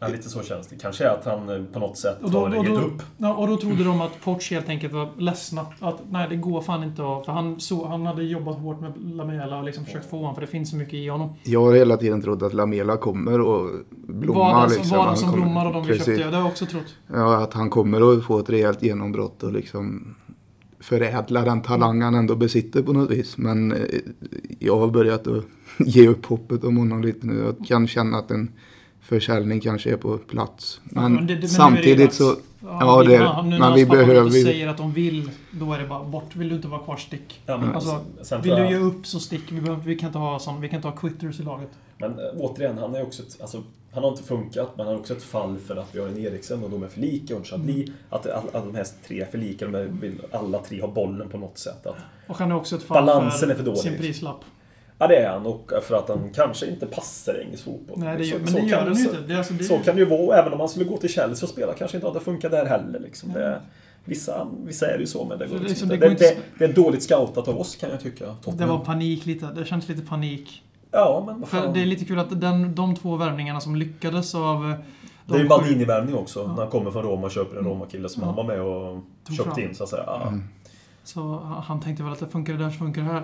[SPEAKER 2] Ja, lite så känns det. Kanske att han eh, på något sätt
[SPEAKER 1] Och då-
[SPEAKER 2] har
[SPEAKER 1] och
[SPEAKER 2] gett
[SPEAKER 1] då-
[SPEAKER 2] upp.
[SPEAKER 1] Ja, och då trodde de att Poch helt enkelt var ledsna. Att nej, det går fan inte att... För han, så, han hade jobbat hårt med Lamela och liksom försökt få honom, för det finns så mycket i honom.
[SPEAKER 3] Jag har hela tiden trott att Lamela kommer och blomma.
[SPEAKER 1] Var den som,
[SPEAKER 3] liksom.
[SPEAKER 1] var den som
[SPEAKER 3] kommer-
[SPEAKER 1] blommar och de vi
[SPEAKER 3] Precis.
[SPEAKER 1] köpte, ja, det har jag också trott.
[SPEAKER 3] Ja, att han kommer att få ett rejält genombrott och liksom förädla den talang han ändå besitter på något vis. Men eh, jag har börjat att ge upp hoppet om honom lite nu. Jag kan känna att en försäljning kanske är på plats.
[SPEAKER 1] Ja,
[SPEAKER 3] Men,
[SPEAKER 1] men det- det- är
[SPEAKER 3] samtidigt så,
[SPEAKER 1] Ja,
[SPEAKER 3] Ja, det-
[SPEAKER 1] man- nu
[SPEAKER 3] men vi behöver
[SPEAKER 1] och
[SPEAKER 3] ju-
[SPEAKER 1] säger att de vill, då är det bara bort. Vill du inte vara kvar, stick.
[SPEAKER 2] Ja, men,
[SPEAKER 1] Alltså,
[SPEAKER 2] sen
[SPEAKER 1] Vill
[SPEAKER 2] tror
[SPEAKER 1] du
[SPEAKER 2] jag,
[SPEAKER 1] ge upp så stick. Vi, behöver, vi, kan inte ha sån, vi kan inte ha quitters i laget.
[SPEAKER 2] Men eh, återigen, han är också ett, alltså, han har inte funkat, men han är också ett fall för att vi har en Eriksen och de är för lika och en Chadli.
[SPEAKER 1] Mm.
[SPEAKER 2] Att alla, alla de här tre är för lika, de är, vill alla tre ha bollen på något sätt. Att,
[SPEAKER 1] Och han är också ett fall
[SPEAKER 2] Balansen är för dålig.
[SPEAKER 1] sin prislapp.
[SPEAKER 2] Ja, det är han. Och för att han kanske inte passar engelsk fotboll.
[SPEAKER 1] Nej, det
[SPEAKER 2] Så-
[SPEAKER 1] gör, men
[SPEAKER 2] så
[SPEAKER 1] det gör han ju
[SPEAKER 2] så-
[SPEAKER 1] inte. Det, alltså, det,
[SPEAKER 2] Så kan det ju vara, även om han skulle gå till Chelsea och spela kanske inte hade funkat där heller. Liksom. Det, vissa, vissa är det ju så, men det går liksom
[SPEAKER 1] liksom,
[SPEAKER 2] inte.
[SPEAKER 1] det
[SPEAKER 2] Det,
[SPEAKER 1] går
[SPEAKER 2] det, det är dåligt scoutat av oss kan jag tycka.
[SPEAKER 1] det
[SPEAKER 2] Tottenham.
[SPEAKER 1] var panik lite. Det känns lite panik.
[SPEAKER 2] Ja, men
[SPEAKER 1] För det är lite kul att den, de två värvningarna som lyckades av... eh,
[SPEAKER 2] Det är ju
[SPEAKER 1] de
[SPEAKER 2] Baldini-värvning också,
[SPEAKER 1] Ja.
[SPEAKER 2] när han kommer från Roma och köper en Roma-kille som
[SPEAKER 1] Ja.
[SPEAKER 2] han var med och
[SPEAKER 1] Tog
[SPEAKER 2] köpte
[SPEAKER 1] fram.
[SPEAKER 2] in, så att säga. Ja.
[SPEAKER 3] Mm.
[SPEAKER 1] Så han tänkte väl att det funkar det där så funkar det här.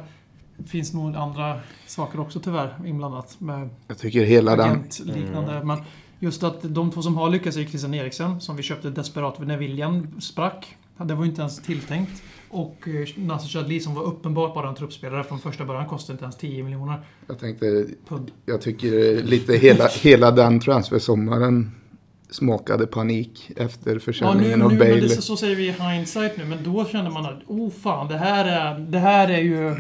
[SPEAKER 1] Det finns nog andra saker också tyvärr inblandat med
[SPEAKER 3] jag tycker hela den,
[SPEAKER 1] agentliknande.
[SPEAKER 2] Mm.
[SPEAKER 1] Men just att de två som har lyckats är Christian Eriksen, som vi köpte desperat när William sprack. Det var ju inte ens tilltänkt. Och eh, Nasser Chadli som var uppenbart bara en truppspelare från första början kostade inte ens 10 miljoner
[SPEAKER 3] jag tänkte,
[SPEAKER 1] pund.
[SPEAKER 3] jag tycker lite hela, hela den transfersommaren smakade panik efter
[SPEAKER 1] Ja, nu,
[SPEAKER 3] försäljningen
[SPEAKER 1] nu
[SPEAKER 3] av Bale.
[SPEAKER 1] det, så säger vi i hindsight nu, men då kände man att oh fan, det här är, det här är ju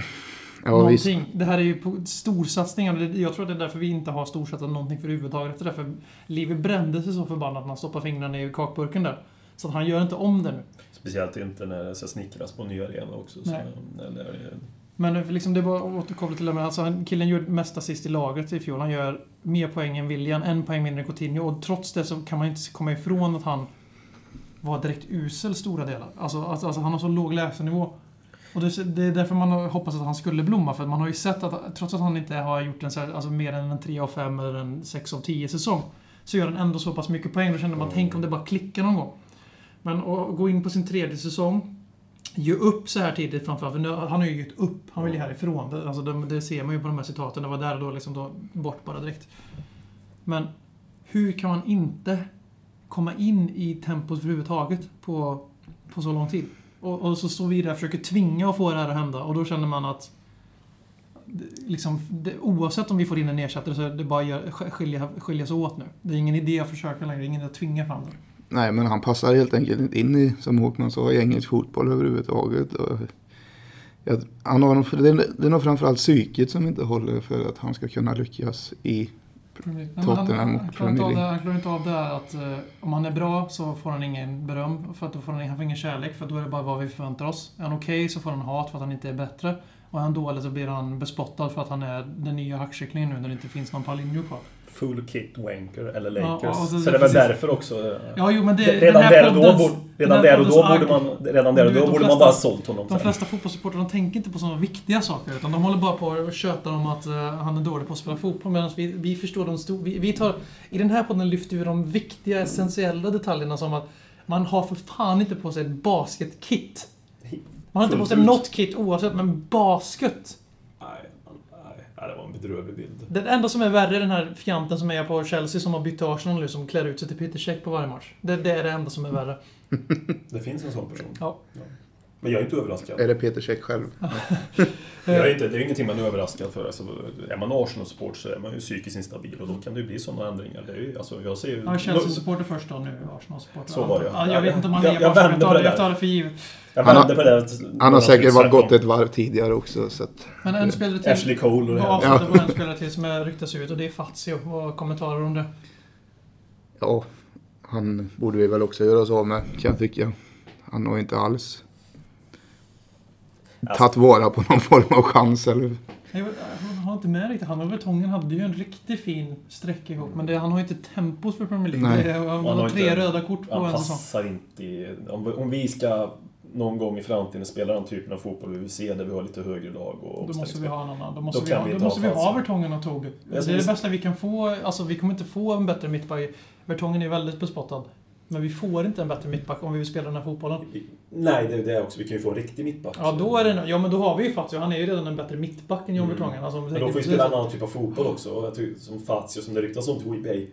[SPEAKER 3] ja, visst.
[SPEAKER 1] någonting. Det här är ju storsatsningar. Jag tror att det är därför vi inte har storsatsat någonting för överhuvudtaget efter det. För Livi brände sig så förbannat när han stoppade fingrarna i kakburken där. Så att han gör inte om det nu.
[SPEAKER 2] Speciellt inte när det ska snickras på nya arenor också. Så, eller,
[SPEAKER 1] Men det- liksom det är bara att återkoppla till det med, alltså killen gjorde mest assist i laget i fjol. Han gör mer poäng än William, en poäng mindre än Coutinho. Och trots det så kan man inte komma ifrån att han var direkt usel stora delar. Alltså, alltså, alltså han har så låg lägstanivå. Och det, är därför man har hoppats att han skulle blomma. För man har ju sett att trots att han inte har gjort en, så här, alltså mer än en 3 av 5 eller en 6 av 10 säsong. Så gör han ändå så pass mycket poäng. Då kände man,
[SPEAKER 2] Mm.
[SPEAKER 1] tänk om det bara klickar någon gång. Men att gå in på sin tredje säsong. Ge upp så här tidigt framförallt. För nu, han har ju gett upp. Han vill ju härifrån. Det, alltså det, det ser man ju på de här citaten. Det var där och då liksom då, bort bara direkt. Men hur kan man inte komma in i tempot överhuvudtaget på, på så lång tid? Och, och så står vi där och försöker tvinga och få det här att hända. Och då känner man att Liksom, det, oavsett om vi får in en ersättare så är det bara att skilja, skiljas åt nu. Det är ingen idé att försöka längre, det är ingen idé att tvinga fram det.
[SPEAKER 3] Nej, men han passar helt enkelt inte in i, som Håkman sa, i engelsk fotboll överhuvudtaget. Och jag, han har, det, är, det är nog framförallt psyket som inte håller för att han ska kunna lyckas i...
[SPEAKER 1] Han,
[SPEAKER 3] Tottenham,
[SPEAKER 1] av
[SPEAKER 3] Premier League.
[SPEAKER 1] han klarar inte av det här att eh, om han är bra så får han ingen beröm. För att då får han, han får ingen kärlek, för då är det bara vad vi förväntar oss. Är han okej så får han hat för att han inte är bättre. Och är han dålig så blir han bespottad för att han är den nya hackkycklingen nu när det inte finns någon Paulinho kvar.
[SPEAKER 2] Full kit wanker eller
[SPEAKER 1] Ja,
[SPEAKER 2] Lakers.
[SPEAKER 1] och så-
[SPEAKER 2] så, det
[SPEAKER 1] precis.
[SPEAKER 2] därför också. eh,
[SPEAKER 1] Ja, jo, men det,
[SPEAKER 2] redan där och då, borde, redan där och då borde man, redan där och då
[SPEAKER 1] de
[SPEAKER 2] borde man
[SPEAKER 1] flesta-
[SPEAKER 2] bara sålt honom.
[SPEAKER 1] De flesta fotbollssupportrar tänker inte på sådana viktiga saker. Utan de håller bara på och tjötar om att eh, han är dålig på att spela fotboll. Medan vi, vi förstår de stora... Vi, vi tar, I den här podden lyfter vi de viktiga, essentiella detaljerna som att man har för fan inte på sig ett basketkit. Man har inte på sig något kit oavsett, men basket.
[SPEAKER 2] Nej, det var en bedrövlig bild.
[SPEAKER 1] Det enda som är värre är den här fjanten som är på Chelsea som har bytt till Arsenal nu, som klär ut sig till Peter Cech på varje match. Det, det är det enda som är värre.
[SPEAKER 2] Det finns en sån person.
[SPEAKER 1] Ja.
[SPEAKER 2] Men jag är inte överraskad.
[SPEAKER 3] Är det Peter Cech själv?
[SPEAKER 2] Jag är inte, det är ju ingenting man är överraskad för. Alltså, är man Arsenal-support så är man ju psykiskt instabil och då kan det ju bli sådana ändringar. Det är ju, alltså, jag ser ju...
[SPEAKER 1] Ja, Chelsea-supporter först då, nu Arsenal-supporter.
[SPEAKER 2] Så var det, ja.
[SPEAKER 1] ja. Jag vet inte om han är
[SPEAKER 2] jag vände
[SPEAKER 1] jag
[SPEAKER 2] på
[SPEAKER 1] tar
[SPEAKER 2] det
[SPEAKER 1] det, jag tar det för givet.
[SPEAKER 2] Jag
[SPEAKER 3] Han har-
[SPEAKER 2] vände på det. att-
[SPEAKER 3] Han har säkert varit gått ett varv tidigare också, så att...
[SPEAKER 1] Men en spelare till.
[SPEAKER 2] Ashley Cole och det här.
[SPEAKER 1] avslutar på en spelare till som ryktas ut och det är Fazio. Vad kommentarer om det?
[SPEAKER 3] Ja, han borde vi väl också göra oss av med, kan jag tycka. Han har inte alls
[SPEAKER 2] Alltså,
[SPEAKER 3] tagit vara på någon form av chans eller...
[SPEAKER 1] Jag har inte med riktigt. Han och Vertongen hade ju en riktigt fin sträcka ihop. Men det, han har ju inte tempos för Premier League.
[SPEAKER 3] Nej.
[SPEAKER 1] Det han
[SPEAKER 2] Han
[SPEAKER 1] har tre
[SPEAKER 2] inte-
[SPEAKER 1] röda kort på
[SPEAKER 2] han
[SPEAKER 1] en säsong.
[SPEAKER 2] passar inte i... Om, om vi ska någon gång i framtiden spela den typen av fotboll vi vill se, där vi har lite högre lag och
[SPEAKER 1] Då måste vi ha en annan. Då måste
[SPEAKER 2] Då
[SPEAKER 1] vi ha,
[SPEAKER 2] vi
[SPEAKER 1] då måste vi ha. Vertongen och Toby. Det är det bästa vi kan få. Alltså vi kommer inte få en bättre mittback. Vertongen är väldigt bespottad. Men vi får inte en bättre mittback om vi vill spela den här fotbollen.
[SPEAKER 2] Nej, det är det också. Vi kan ju få en riktig mittback.
[SPEAKER 1] Ja, då är det, ja men då har vi ju Fazio. Han är ju redan en bättre mittback än John
[SPEAKER 2] Mm.
[SPEAKER 1] Vertongen. Alltså,
[SPEAKER 2] Men då får vi spela en annan typ av fotboll också. Jag tycker, som Fazio, som det ryktas om till WePay.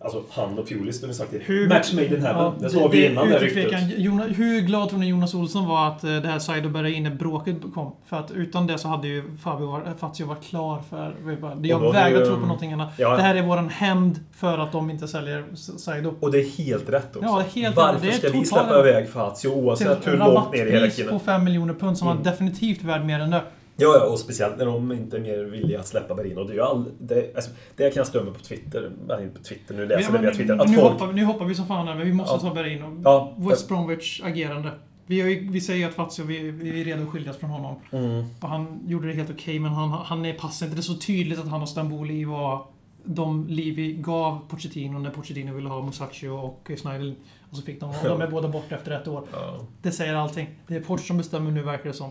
[SPEAKER 2] Alltså, han och Pulis, har vi sagt det.
[SPEAKER 1] Hur-
[SPEAKER 2] Match made in heaven.
[SPEAKER 1] Ja,
[SPEAKER 2] det sa vi innan det ryktet.
[SPEAKER 1] Jonas, hur glad tror ni Jonas Olsson var att eh, det här Saido Berraine-bråket kom? För att utan det så hade ju Fabio var, Fazio varit klar för... Jag
[SPEAKER 2] är
[SPEAKER 1] vägrar tro på någonting annat.
[SPEAKER 2] Ja.
[SPEAKER 1] Det här är våran hämnd för att de inte säljer Saido.
[SPEAKER 2] Och det är helt rätt också.
[SPEAKER 1] Ja, det är helt
[SPEAKER 2] Varför
[SPEAKER 1] är
[SPEAKER 2] ska vi släppa iväg Fazio oavsett hur långt ner i
[SPEAKER 1] rabattpris
[SPEAKER 2] hierarkin?
[SPEAKER 1] på 5 miljoner pund som
[SPEAKER 2] Mm.
[SPEAKER 1] var definitivt värd mer än det.
[SPEAKER 2] Ja, ja, och speciellt när de inte är mer villiga att släppa Berino. Det är ju all, det, alltså, det kan jag störa mig på Twitter. Nej, inte på Twitter, nu läser jag via Twitter. Att
[SPEAKER 1] nu,
[SPEAKER 2] folk...
[SPEAKER 1] hoppar, vi- nu hoppar vi som fan här, men vi måste
[SPEAKER 2] Ja.
[SPEAKER 1] ta Berraino.
[SPEAKER 2] Ja,
[SPEAKER 1] West Bromwich agerande. Vi, ju, vi säger ju att Fazio, vi, vi är redo att skiljas från honom.
[SPEAKER 2] Mm.
[SPEAKER 1] Och han gjorde det helt okej, men han, han är passar inte. Det är så tydligt att han och Stamboli var de liv vi gav Pochettino när Pochettino ville ha Musacchio och Snyder. Och så fick de, och de är båda borta efter ett år.
[SPEAKER 2] Ja.
[SPEAKER 1] Det säger allting. Det är Poch som bestämmer nu, verkar det som.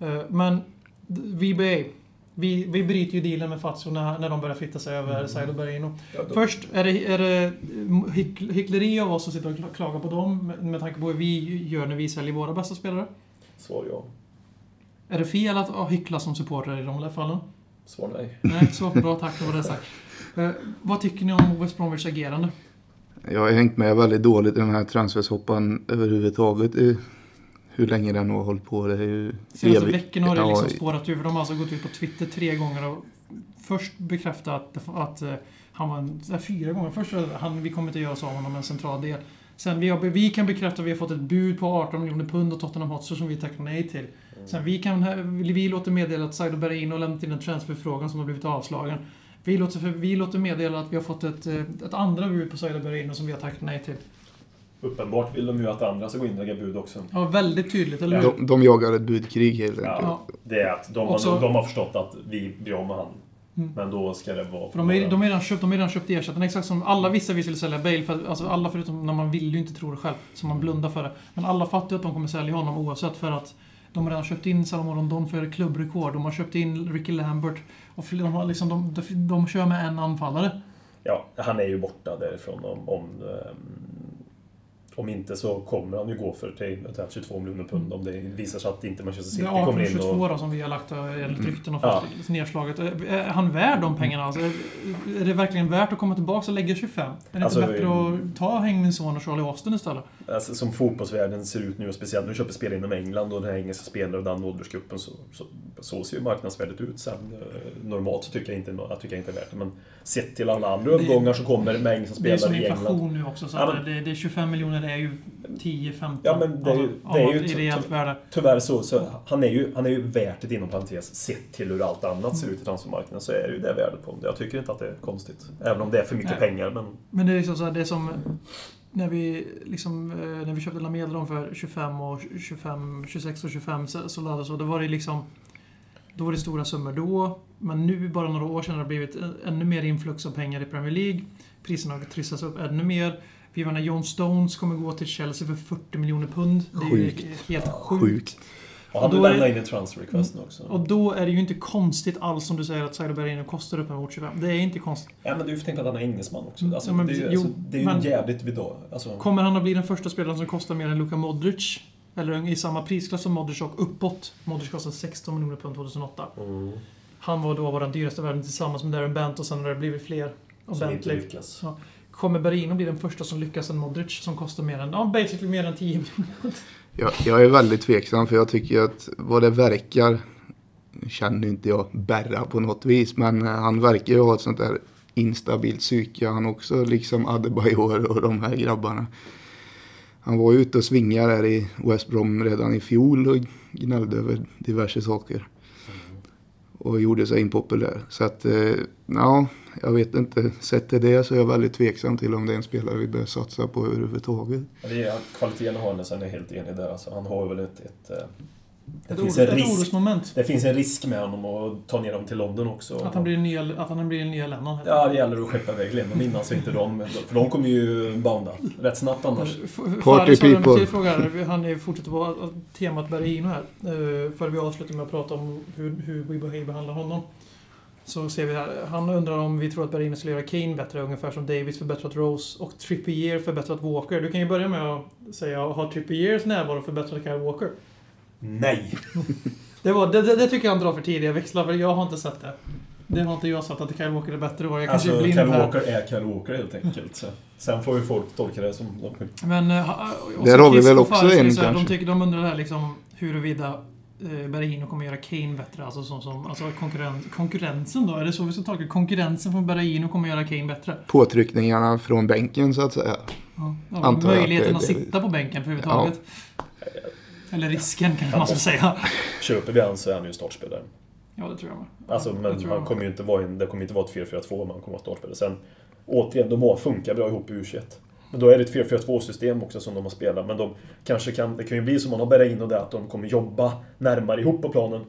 [SPEAKER 1] Eh, Men VBA. Vi, vi bryter ju dealen med Fazio när, när de börjar flytta sig över
[SPEAKER 2] Mm.
[SPEAKER 1] Saido Berino.
[SPEAKER 2] Ja,
[SPEAKER 1] Först, är det, är det hyck, hyckleri av oss att sitta och kla- klaga på dem med, med tanke på hur vi gör när vi säljer våra bästa spelare?
[SPEAKER 2] Svar ja.
[SPEAKER 1] Är det fel att ja, hyckla som supporter i de här fallen?
[SPEAKER 2] Svar nej.
[SPEAKER 1] Nej, så bra. Tack, det var det sagt. Eh, vad tycker ni om West Bromwich agerande?
[SPEAKER 3] Jag har hängt med väldigt dåligt i den här transfershoppan överhuvudtaget. i Hur länge den har hållit på. Det är ju
[SPEAKER 1] Senaste
[SPEAKER 3] evigt.
[SPEAKER 1] veckorna har det liksom spårat ur. För de har alltså gått ut på Twitter tre gånger och först bekräftat att, att eh, han var en, fyra gånger. Först han, vi kommer inte göra oss av honom en central del. Sen vi, har, vi kan bekräfta att vi har fått ett bud på 18 miljoner pund och Tottenham Hotspur som vi tackar nej till. Sen vi kan, vi låter meddela att Saido Berraino har lämnat in en transferfrågan som har blivit avslagen. Vi låter, vi låter meddela att vi har fått ett, eh, ett andra bud på Saido Berraino som vi har tackat nej till.
[SPEAKER 2] Uppenbart vill de ju att andra ska gå in och lägga bud också.
[SPEAKER 1] Ja, väldigt tydligt, eller hur?
[SPEAKER 3] De, de jagar ett budkrig helt enkelt.
[SPEAKER 2] Ja, det är att de,
[SPEAKER 1] Också-
[SPEAKER 2] har, de har förstått att vi blir av med han.
[SPEAKER 1] Mm.
[SPEAKER 2] Men då ska det vara...
[SPEAKER 1] För de har ju de har redan köpt, de har redan köpt ersättarna. Exakt som alla visste vi skulle sälja Bale. För, att- alltså alla förutom när man vill ju inte tro det själv. Så man blundar för det. Men alla fattar ju att de kommer sälja honom oavsett för att de har redan köpt in Salomon Rondon för klubbrekord. De har köpt in Ricky Lambert. Och de, har liksom, de, de, de kör med en anfallare.
[SPEAKER 2] Ja, han är ju borta därifrån om, om, ehm, Om inte så kommer han ju gå för till eventuellt 22 miljoner pund om det visar sig att inte Manchester
[SPEAKER 1] Det
[SPEAKER 2] City kommer in
[SPEAKER 1] 18-22
[SPEAKER 2] och...
[SPEAKER 1] då som vi har lagt eh, enligt ryktena och
[SPEAKER 2] Ja.
[SPEAKER 1] fått nedslaget. Är är han värd de pengarna? Alltså, är det verkligen värt att komma tillbaka och lägga 25? Är det
[SPEAKER 2] Alltså,
[SPEAKER 1] inte bättre att ta Hängmin Son och Charlie Austin istället?
[SPEAKER 2] Alltså, som fotbollsvärlden ser ut nu, och speciellt när du köper spel inom England och den här engelska spelare och den åldersgruppen, så, så, så ser ju marknadsvärdet ut. Sen, eh, normalt så tycker jag inte, jag tycker jag inte är värt det, men sett till alla andra
[SPEAKER 1] Det-
[SPEAKER 2] övergångar som kommer med engelska
[SPEAKER 1] Det är som
[SPEAKER 2] spelare i England.
[SPEAKER 1] inflation nu också, så
[SPEAKER 2] Ja, men-
[SPEAKER 1] det, det är 25 miljoner det är ju 10-15.
[SPEAKER 2] Ja, men det är ju-
[SPEAKER 1] alltså,
[SPEAKER 2] det är ju
[SPEAKER 1] något
[SPEAKER 2] t-
[SPEAKER 1] ideellt
[SPEAKER 2] t-
[SPEAKER 1] värde.
[SPEAKER 2] Tyvärr så, så han, är ju, han är ju värt det inom parentes, sett till hur allt annat ser ut i transfermarknaden, så är det ju det värdet på det. Jag tycker inte att det är konstigt. Även om det är för mycket
[SPEAKER 1] Nej.
[SPEAKER 2] pengar, men...
[SPEAKER 1] Men det är liksom så här, det är som när vi, liksom, eh, när vi köpte Lamedlon för 25 och 25, 26 och 25 så, så, då var det liksom då var det stora summor då, men nu bara några år sedan har det blivit ännu mer influx av pengar i Premier League. Priserna har trissats upp ännu mer. Vi menar, John Stones kommer gå till Chelsea för 40 miljoner pund. Det är ju
[SPEAKER 3] Sjukt.
[SPEAKER 1] helt sjukt.
[SPEAKER 3] Sjukt.
[SPEAKER 2] Och han
[SPEAKER 1] Och då
[SPEAKER 2] vill lämna in en transfer request nu också.
[SPEAKER 1] Och då är det ju inte konstigt alls som du säger att Saido Bergino kostar uppemot 25. Det är inte konstigt.
[SPEAKER 2] Ja, men du får tänka att han är engelsman också.
[SPEAKER 1] Mm,
[SPEAKER 2] Alltså,
[SPEAKER 1] ja, men
[SPEAKER 2] det är ju
[SPEAKER 1] jo,
[SPEAKER 2] alltså, det är ju
[SPEAKER 1] men-
[SPEAKER 2] jävligt vidal. Alltså,
[SPEAKER 1] Kommer han att bli den första spelaren som kostar mer än Luka Modric? Eller i samma prisklass som Modric och uppåt. Modric kostade 16 miljoner pund 2008.
[SPEAKER 2] mm,
[SPEAKER 1] Han var då vår dyraste värden tillsammans med Darren Bent och sen har det blivit fler. Och
[SPEAKER 2] som inte
[SPEAKER 1] Bentley.
[SPEAKER 2] lyckas.
[SPEAKER 1] Kommer Berino bli den första som lyckas än Modric som kostar mer än, ja basically mer än 10 miljoner.
[SPEAKER 3] Jag, jag är väldigt tveksam för jag tycker att vad det verkar, känner inte jag Berra på något vis, men eh, han verkar ju ha ett sånt där instabilt psyke han också, liksom Adebayor och de här grabbarna. Han var ju ute och svingade där i West Brom redan i fjol och gnällde över diverse saker. Och gjorde sig impopulär. Så att, eh, ja, jag vet inte. Sett till det så är jag väldigt tveksam till om det är en spelare vi bör satsa på överhuvudtaget.
[SPEAKER 2] Det är, kvaliteten har han, sen är helt enig där. Alltså, han har väl ett... ett, eh, det, finns
[SPEAKER 1] ord,
[SPEAKER 2] en risk, det finns en risk med honom att ta ner dem till London också.
[SPEAKER 1] Att han blir en nya, att han blir en nya Lennon.
[SPEAKER 2] Ja, det gäller att skeppa iväg Lennon innan så inte de... För de kommer ju bounda rätt snabbt annars.
[SPEAKER 3] Party people.
[SPEAKER 1] till fråga här. Han är- fortsätter på temat Bergino här. Eh, För vi avslutar med att prata om hur, hur Wibahay behandlar honom. Så ser vi här. Han undrar om vi tror att Bergino skulle göra Kane bättre, ungefär som Davis förbättrat Rose och Trippier förbättrat Walker. Du kan ju börja med att säga, har Trippiers närvaro förbättrat Kyle Walker?
[SPEAKER 2] Nej!
[SPEAKER 1] Det, var, det, det, det tycker jag han drar för tidiga växlar, för jag har inte sett det. Det har inte jag sett, att Kyle Walker är bättre. Jag kanske
[SPEAKER 2] Alltså,
[SPEAKER 1] är blind
[SPEAKER 2] Kyle
[SPEAKER 1] här.
[SPEAKER 2] Walker är Kyle Walker helt enkelt. Så. Sen får ju folk tolka det som de vill.
[SPEAKER 1] Men... eh, och
[SPEAKER 3] Där har vi väl också en
[SPEAKER 1] här, de,
[SPEAKER 3] kanske.
[SPEAKER 1] tycker, de undrar här liksom huruvida Berahino kommer göra Kane bättre. Alltså, som, som, alltså konkurren, konkurrensen då? Är det så vi ska tolka Konkurrensen från Berahino kommer göra Kane bättre?
[SPEAKER 3] Påtryckningarna från bänken så att säga.
[SPEAKER 1] Ja. Ja,
[SPEAKER 3] jag att
[SPEAKER 1] möjligheten
[SPEAKER 3] det-
[SPEAKER 1] att
[SPEAKER 3] det-
[SPEAKER 1] sitta på bänken överhuvudtaget. Eller risken kanske man ska säga.
[SPEAKER 2] Köper vi han så är han ju startspelare.
[SPEAKER 1] Ja, det tror jag med.
[SPEAKER 2] Alltså,
[SPEAKER 1] det
[SPEAKER 2] men
[SPEAKER 1] tror
[SPEAKER 2] han
[SPEAKER 1] jag.
[SPEAKER 2] kommer ju inte vara en, det kommer inte vara ett 4-4-2 men han kommer vara startspelare. Sen, återigen, de har funkat bra ihop i U21. Men då är det ett 4-4-2-system också som de har spelat. Men de kanske kan, det kan ju bli som man har bärat in och det att de kommer jobba närmare ihop på planen.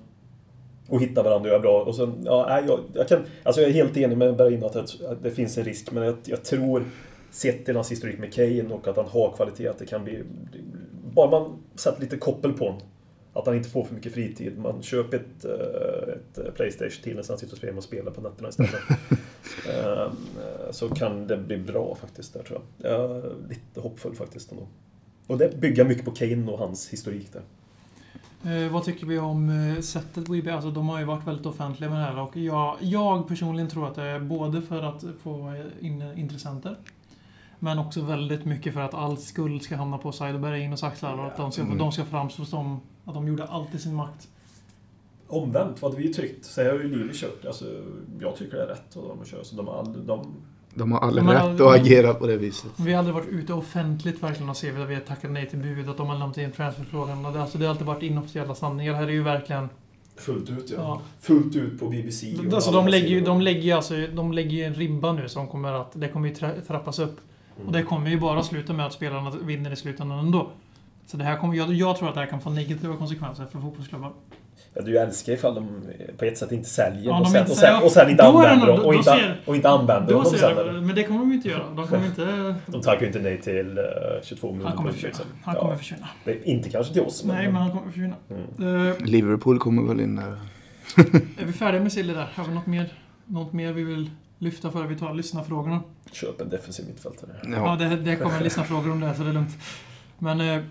[SPEAKER 2] Och hitta varandra och göra bra. Och sen, ja, jag, jag, kan, alltså jag är helt enig med Bergin att, det- att det finns en risk. Men jag, jag tror, sett till hans historik med Kane och att han har kvalitet, att det kan bli... Bara man sätter lite koppel på honom. Att han inte får för mycket fritid. Man köper ett, eh, ett Playstation till när han sitter och spelar och spelar på nätterna istället. Eh, Så kan det bli bra faktiskt där tror jag. Jag är lite hoppfull faktiskt ändå. Och det bygger mycket på Kane och hans historik där.
[SPEAKER 1] Eh, vad tycker vi om eh, sättet WeBe? Alltså de har ju varit väldigt offentliga med det här och jag, jag personligen tror att det är både för att få in intressenter men också väldigt mycket för att all skuld ska hamna på Saido Berginos axlar och att de ska,
[SPEAKER 3] Mm.
[SPEAKER 1] de ska framstå som att de gjorde allt i sin makt.
[SPEAKER 2] Omvänt, vad hade vi tyckt? Så har ju Lili kört. Alltså, jag tycker det är rätt vad de kör. Så de, har aldrig- de,
[SPEAKER 3] De har all
[SPEAKER 1] De har
[SPEAKER 3] rätt
[SPEAKER 1] aldrig-
[SPEAKER 3] att agera på det viset.
[SPEAKER 1] Vi har aldrig varit ute offentligt verkligen och se att vi har tackat nej till bud, att de har lämnat in transferfrågan. Och det- Alltså det har alltid varit inofficiella sanningar. Här är ju verkligen...
[SPEAKER 2] fullt ut ja.
[SPEAKER 1] Ja.
[SPEAKER 2] Fullt ut på BBC. och
[SPEAKER 1] Alltså de lägger ju, de lägger ju alltså, de lägger ju en ribba nu som kommer att, det kommer ju tra- trappas upp.
[SPEAKER 2] Mm.
[SPEAKER 1] Och det kommer ju bara sluta med att spelarna vinner i slutändan ändå. Så det här kommer, jag, jag tror att det här kan få negativa konsekvenser för fotbollsklubbar.
[SPEAKER 2] Ja, du älskar ifall de på ett sätt inte säljer
[SPEAKER 1] Ja,
[SPEAKER 2] och,
[SPEAKER 1] de
[SPEAKER 2] sen,
[SPEAKER 1] inte
[SPEAKER 2] och, sen, och sen inte använder dem. Och inte, och inte använder dem
[SPEAKER 1] jag, men det kommer de inte göra. De kommer inte...
[SPEAKER 2] De tackar ju inte nej till eh, 22 miljoner
[SPEAKER 1] Han kommer försvinna.
[SPEAKER 2] liksom.
[SPEAKER 1] Han
[SPEAKER 2] Ja,
[SPEAKER 1] kommer försvinna.
[SPEAKER 2] det är inte kanske till oss, men...
[SPEAKER 1] Nej, men han kommer försvinna.
[SPEAKER 2] Mm.
[SPEAKER 1] Eh,
[SPEAKER 3] Liverpool kommer väl in där.
[SPEAKER 1] är vi färdiga med Silly där? Har vi något mer, något mer vi vill lyfta före vi tar lyssnarfrågorna.
[SPEAKER 2] Köp en defensiv mittfältare.
[SPEAKER 1] Ja,
[SPEAKER 3] Ja,
[SPEAKER 1] det, det kommer lyssnarfrågor om det, så det är lugnt. Men... Eh,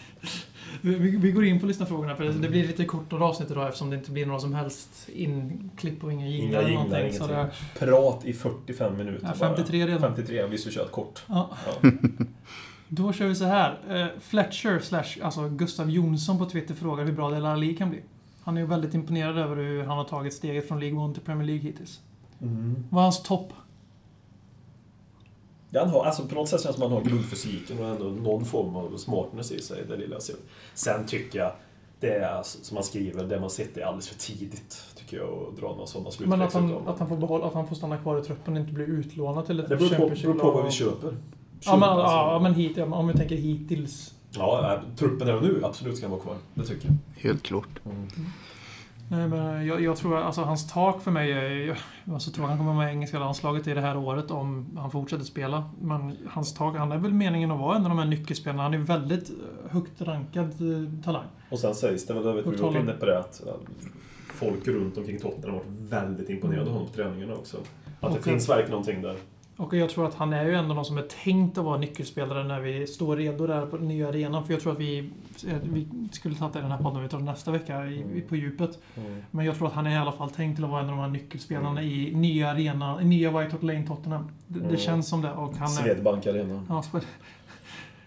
[SPEAKER 1] vi, vi går in på lyssnarfrågorna, för det, det blir lite kortare avsnitt idag eftersom det inte blir några som helst inklipp och inga
[SPEAKER 2] Inga
[SPEAKER 1] jinglar eller
[SPEAKER 2] jinglar,
[SPEAKER 1] någonting. Så det.
[SPEAKER 2] Prat i 45 minuter
[SPEAKER 1] ja, 53 redan.
[SPEAKER 2] bara. 53, vi skulle köra ett kort.
[SPEAKER 1] Ja.
[SPEAKER 2] Ja.
[SPEAKER 1] Då kör vi så här. Eh, Fletcher, slash, alltså Gustav Jonsson på Twitter frågar hur bra Dele Alli kan bli. Han är ju väldigt imponerad över hur han har tagit steget från League 1 till Premier League hittills.
[SPEAKER 2] Mm.
[SPEAKER 1] Vad är hans topp?
[SPEAKER 2] Ja, han har, alltså på något sätt känns det som att han har grundfysiken och ändå någon form av smartness i sig, det lilla jag ser. Sen tycker jag, det är som man skriver, det man sett är alldeles för tidigt, tycker jag, att dra några sådana
[SPEAKER 1] Men att han, att, han får behålla, att han får stanna kvar i truppen och inte bli utlånad till ett
[SPEAKER 2] Det beror på, beror på vad vi köper.
[SPEAKER 1] Ja men,
[SPEAKER 2] Alltså,
[SPEAKER 1] ja, men hit, ja, om vi tänker hittills.
[SPEAKER 2] Ja, nej, truppen är nu absolut ska vara kvar. Det tycker jag.
[SPEAKER 3] helt klart.
[SPEAKER 1] Nej, men jag, jag tror alltså hans tak för mig är... Jag alltså, tror han kommer med i engelska landslaget i det här året om han fortsätter spela. Men hans tak, han är väl meningen att vara en av de här nyckelspelarna. Han är väldigt eh, högt rankad eh, talang.
[SPEAKER 2] Och sen sägs det väl, jag vet vi var inne på det, att äh, folk runt omkring Tottenham har varit väldigt imponerade av honom på träningarna också. Att det
[SPEAKER 1] Och-
[SPEAKER 2] finns verkligen någonting där.
[SPEAKER 1] Och jag tror att han är ju ändå någon som är tänkt att vara nyckelspelare när vi står redo där på den nya arenan. För jag tror att vi, eh, vi skulle ta det i den här podden vi tar nästa vecka i,
[SPEAKER 2] Mm.
[SPEAKER 1] på djupet. Men jag tror att han är i alla fall tänkt till att vara en av de här nyckelspelarna i nya arena, i nya White Hart Lane Tottenham. Det, det
[SPEAKER 2] Mm.
[SPEAKER 1] känns som det. Och han är...
[SPEAKER 2] Swedbank Arena.
[SPEAKER 1] Ja,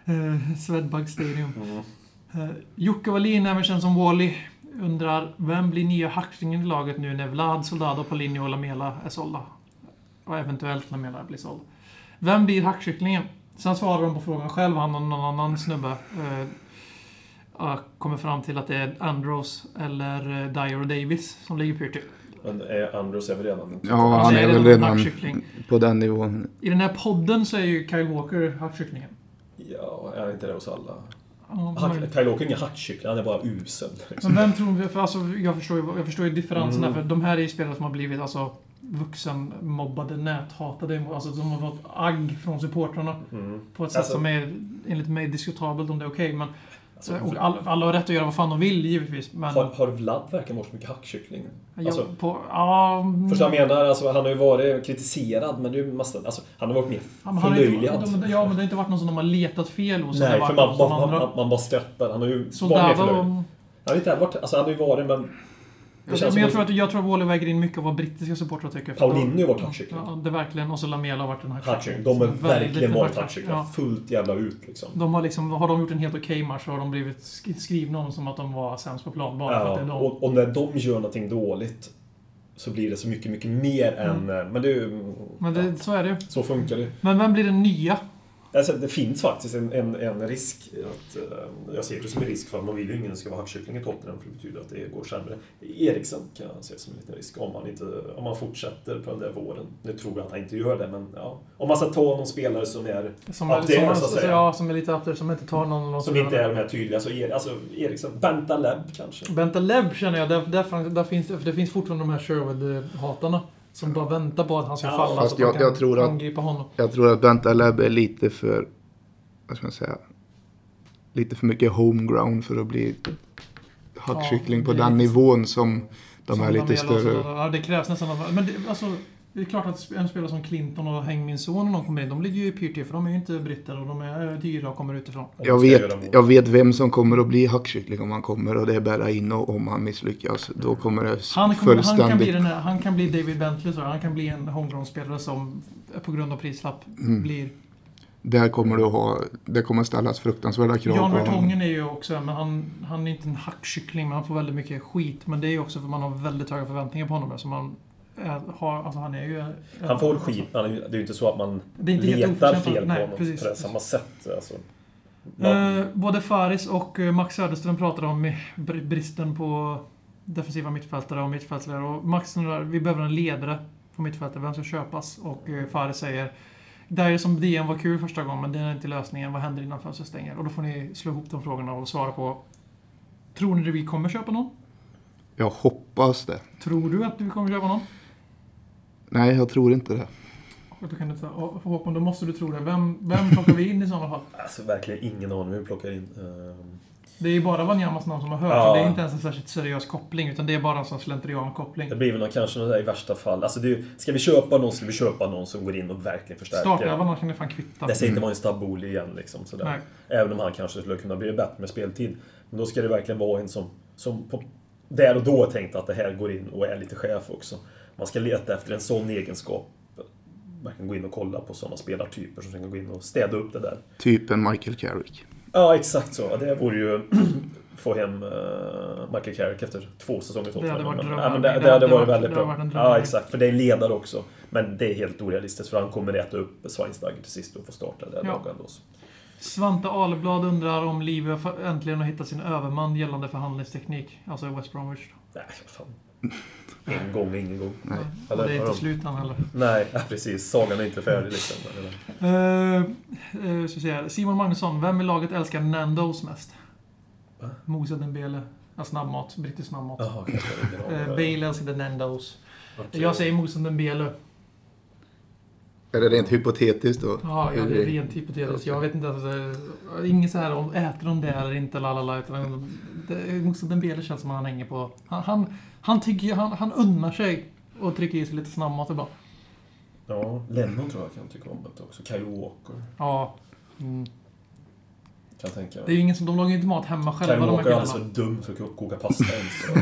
[SPEAKER 1] eh, Swedbank Stadium.
[SPEAKER 2] Mm.
[SPEAKER 1] Uh, Jocke Wallin, även känd som Wally, undrar vem blir nya hackslingen i laget nu när Vlad, Soldado, Paulinho och Lamela är sålda? Och eventuellt Lamela blir såld. Vem blir hackkycklingen? Sen svarar de på frågan själv, han och någon annan snubbe. Uh, kommer fram till att det är Andros eller uh, Dyer och Davis som ligger pyrt till.
[SPEAKER 2] Men är Andrews är väl redan...
[SPEAKER 3] Ja, han är väl
[SPEAKER 1] redan
[SPEAKER 3] på den nivån.
[SPEAKER 1] I den här podden så är ju Kyle Walker hackkycklingen.
[SPEAKER 2] Ja, är inte det hos alla?
[SPEAKER 1] Ja.
[SPEAKER 2] Kyle Walker är ingen hackkyckling, han är bara usel. Liksom.
[SPEAKER 1] Men vem tror vi, för alltså, jag, förstår ju, jag förstår ju differensen
[SPEAKER 2] Mm.
[SPEAKER 1] här, för de här är ju spelare som har blivit alltså, vuxenmobbade, näthatade. Alltså, de har fått agg från supportrarna
[SPEAKER 2] Mm.
[SPEAKER 1] på ett sätt
[SPEAKER 2] Alltså-
[SPEAKER 1] som är, enligt mig, diskutabelt om det är okej. men
[SPEAKER 2] Alltså,
[SPEAKER 1] och all, alla har rätt att göra vad fan de vill, givetvis. Men...
[SPEAKER 2] har, har Vlad verkligen varit så mycket hackkyckling? alltså-
[SPEAKER 1] på, ja, mm,
[SPEAKER 2] Förstår jag menar? Alltså, han har ju varit kritiserad, men det är ju massa... Alltså, han har varit mer
[SPEAKER 1] ja, ju
[SPEAKER 2] förlöjligad.
[SPEAKER 1] Ja, men det har inte varit någon som de har letat fel hos.
[SPEAKER 2] Nej, för man, man, man, man bara skrattar. Han har ju varit mer förlöjligad. Han har inte varit... Alltså, han har ju varit, men...
[SPEAKER 1] Ja, men jag, tror att, jag tror att Wally väger in mycket av vad brittiska supportrar tycker.
[SPEAKER 2] Paulinho har varit hackkyckling.
[SPEAKER 1] Ja, det verkligen. Och så Lamela har varit en hackkyckling.
[SPEAKER 2] De
[SPEAKER 1] väldigt
[SPEAKER 2] verkligen varit hackkycklingar.
[SPEAKER 1] ja.
[SPEAKER 2] Fullt jävla ut liksom.
[SPEAKER 1] De har, liksom, har de gjort en helt okej match så har de blivit sk- skrivna om som att de var sämst på plan. Bara för att det är
[SPEAKER 2] Ja,
[SPEAKER 1] de.
[SPEAKER 2] och, och när de gör någonting dåligt så blir det så mycket, mycket mer än... eh, Men det är ju...
[SPEAKER 1] Mm. Men det,
[SPEAKER 2] ja,
[SPEAKER 1] så är det ju.
[SPEAKER 2] så funkar det.
[SPEAKER 1] Men vem blir den nya?
[SPEAKER 2] Alltså, det finns faktiskt en, en, en risk. Att, eh, jag ser det som en risk för att man vill ju ingen ska vara hackkyckling i Tottenham för det betyder att det går sämre. Eriksen kan jag se som en liten risk om han, inte, om han fortsätter på den där våren. Nu tror jag att han inte gör det, men ja. Om man ska ta någon spelare som är
[SPEAKER 1] Som, är, som,
[SPEAKER 2] så att säga.
[SPEAKER 1] ja, som är lite up som inte tar någon... någon
[SPEAKER 2] som inte är de här tydliga, så er, alltså Eriksen, Benta Leb kanske.
[SPEAKER 1] Benta Leb känner jag, där, där, där finns, det- för det finns fortfarande de här Sherwood-hatarna. Som bara väntar på att han ska
[SPEAKER 2] Ja,
[SPEAKER 1] falla
[SPEAKER 3] fast
[SPEAKER 1] så
[SPEAKER 3] jag-
[SPEAKER 1] kan
[SPEAKER 3] jag tror att-
[SPEAKER 1] angripa honom.
[SPEAKER 3] Jag tror att Benta Leb är lite för, vad ska man säga, lite för mycket homeground för att bli hackkyckling
[SPEAKER 1] Ja,
[SPEAKER 3] på den nivån som de
[SPEAKER 1] Som
[SPEAKER 3] här lite större.
[SPEAKER 1] Ja, det krävs nästan. Men det, alltså, det är klart att en spelare som Clinton och Häng min son och de kommer in, de ligger ju pyrt till för de är ju inte britter och de är dyra och kommer utifrån.
[SPEAKER 3] Jag vet, jag vet vem som kommer att bli hackkyckling om han kommer och det är Berraino om han misslyckas. Då kommer det
[SPEAKER 1] Han, kommer, han, kan bli
[SPEAKER 3] fullständigt...
[SPEAKER 1] den här, han kan bli David Bentley, så han kan bli en homegrown-spelare som på grund av prislapp
[SPEAKER 3] Mm.
[SPEAKER 1] blir...
[SPEAKER 3] Där kommer du ha, det kommer ställas fruktansvärda krav
[SPEAKER 1] Jan
[SPEAKER 3] på honom.
[SPEAKER 1] Vertongen är ju också, men han, han är inte en hackkyckling, men han får väldigt mycket skit. Men det är ju också för man har väldigt höga förväntningar på honom. Så man har, alltså han är ju...
[SPEAKER 2] Han får skit, men är det är ju inte så att man
[SPEAKER 1] Det är
[SPEAKER 2] letar fel på
[SPEAKER 1] Nej,
[SPEAKER 2] honom
[SPEAKER 1] precis.
[SPEAKER 2] på det samma sätt. Alltså. Man,
[SPEAKER 1] Eh, både Faris och eh, Max Söderström pratade om eh, br- bristen på defensiva mittfältare och mittfältare. Och Max undrar, vi behöver en ledare på mittfältet. Vem ska köpas? Och eh, Faris säger Dyer som DN var kul första gången, men det är inte lösningen. Vad händer innan fönstret stänger? Och då får ni slå ihop de frågorna och svara på. Tror ni vi kommer köpa någon?
[SPEAKER 3] Jag hoppas det.
[SPEAKER 1] Tror du att vi kommer köpa någon?
[SPEAKER 3] Nej, jag tror inte det.
[SPEAKER 1] Och då kan du ta, och Håkon, då måste du tro det. Vem, vem plockar vi in i sådana fall?
[SPEAKER 2] alltså verkligen ingen aning hur vi plockar in. ehm,
[SPEAKER 1] Det är ju bara Wanyamas namn som har hörts.
[SPEAKER 2] Ja.
[SPEAKER 1] Det är inte ens en särskilt seriös koppling, utan det är bara en sån slentrian-koppling.
[SPEAKER 2] Det blir väl någon, kanske någon där i värsta fall. Alltså det är, ska vi köpa någon ska vi köpa någon som går in och verkligen förstärker.
[SPEAKER 1] Startelvan kan det fan kvitta.
[SPEAKER 2] Det säger inte vara en Staboli igen liksom. Sådär.
[SPEAKER 1] Nej.
[SPEAKER 2] Även om han kanske skulle kunna bli bättre med speltid. Men då ska det verkligen vara en som, som på, där och då tänkte att det här går in och är lite chef också. Man ska leta efter en sån egenskap. Verkligen gå in och kolla på sådana spelartyper som kan gå in och städa upp det där.
[SPEAKER 3] Typen Michael Carrick.
[SPEAKER 2] Ja, exakt så. Det vore ju få hem uh, Michael Carrick efter två säsonger
[SPEAKER 1] Det hade varit
[SPEAKER 2] Men-
[SPEAKER 1] dröm.
[SPEAKER 2] ja, men det,
[SPEAKER 1] Det
[SPEAKER 2] det hade varit väldigt bra. Ja, exakt. För det är en ledare också. Men det är helt orealistiskt för han kommer äta upp Schweinsteiger till sist och få starta det där
[SPEAKER 1] Ja.
[SPEAKER 2] laget.
[SPEAKER 1] Svante Aleblad undrar om Livio äntligen har hittat sin överman gällande förhandlingsteknik. Alltså West Bromwich.
[SPEAKER 2] Nej, fan. En gång är ingen gång.
[SPEAKER 3] Nej.
[SPEAKER 1] Och
[SPEAKER 2] Eller
[SPEAKER 1] det är inte
[SPEAKER 2] de-
[SPEAKER 1] slut än heller.
[SPEAKER 2] Nej, precis. Sagan är inte färdig liksom.
[SPEAKER 1] Uh, uh, så säga, Simon Magnusson, vem i laget älskar Nandos mest?
[SPEAKER 2] Va?
[SPEAKER 1] Moussa Dembele. Ja, snabbmat. Brittisk snabbmat.
[SPEAKER 2] Kanske ingen
[SPEAKER 1] Uh,
[SPEAKER 2] aning.
[SPEAKER 1] Bale älskade Nandos.
[SPEAKER 2] Okej.
[SPEAKER 1] Jag säger Moussa Dembele.
[SPEAKER 3] Är det rent hypotetiskt då?
[SPEAKER 1] Ja, ja det är rent hypotetiskt. Jag vet inte ens. eh, Inget så här om äter de det eller inte, lalala. Utan Moussa Dembele känns som att han hänger på... Han, han, han tycker han, han unnar sig och trycker i sig lite snabbmat ibland.
[SPEAKER 2] Ja, Lennon tror jag kan tycka om det också. Kyle Walker.
[SPEAKER 1] Ja. Mm.
[SPEAKER 2] Kan jag tänka
[SPEAKER 1] Det är ju ingen som... De lagar ju inte mat hemma
[SPEAKER 2] Kyle
[SPEAKER 1] själva, de här
[SPEAKER 2] Walker är alldeles för dum för att koka pasta ens. Så,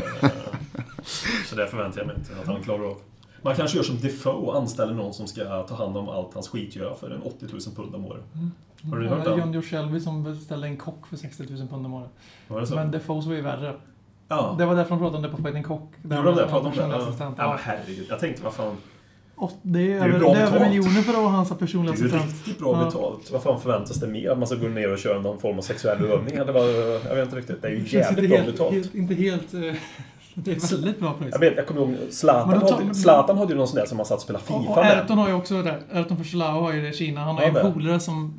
[SPEAKER 2] så det förväntar jag mig inte att han klarar av. Man kanske gör som Defoe och anställer någon som ska ta hand om allt hans skit gör för en 80 000 pund om året. Har du hört det?
[SPEAKER 1] John Joe Shelby som beställde en kock för 60 000 pund om året.
[SPEAKER 2] Var det så?
[SPEAKER 1] Men Defoes var ju värre.
[SPEAKER 2] ja.
[SPEAKER 1] Det var därför de pratade om det på Fighting Cock.
[SPEAKER 2] Gjorde de det? Pratade om det? Ja.
[SPEAKER 1] assistent.
[SPEAKER 2] Ja, herregud. Jag tänkte, vad fan.
[SPEAKER 1] Och det är, över, det är över miljoner för att vara hans personliga
[SPEAKER 2] Det är
[SPEAKER 1] assistent.
[SPEAKER 2] riktigt bra
[SPEAKER 1] Ja.
[SPEAKER 2] betalt. Vad fan förväntas det mer? Att man ska gå ner och köra någon form av sexuell övning? Eller vad? Jag vet inte riktigt. Det är ju jävligt bra
[SPEAKER 1] helt,
[SPEAKER 2] betalt.
[SPEAKER 1] helt, inte helt... Det är väldigt bra pris.
[SPEAKER 2] Jag, vet, jag kommer ihåg, Zlatan,
[SPEAKER 1] tar-
[SPEAKER 2] hade, Zlatan hade ju någon sån där som man satt och spelade
[SPEAKER 1] Och,
[SPEAKER 2] FIFA
[SPEAKER 1] och
[SPEAKER 2] med.
[SPEAKER 1] Erton har ju också det där. Erton för Silao har ju det i Kina. Han har ju en polare som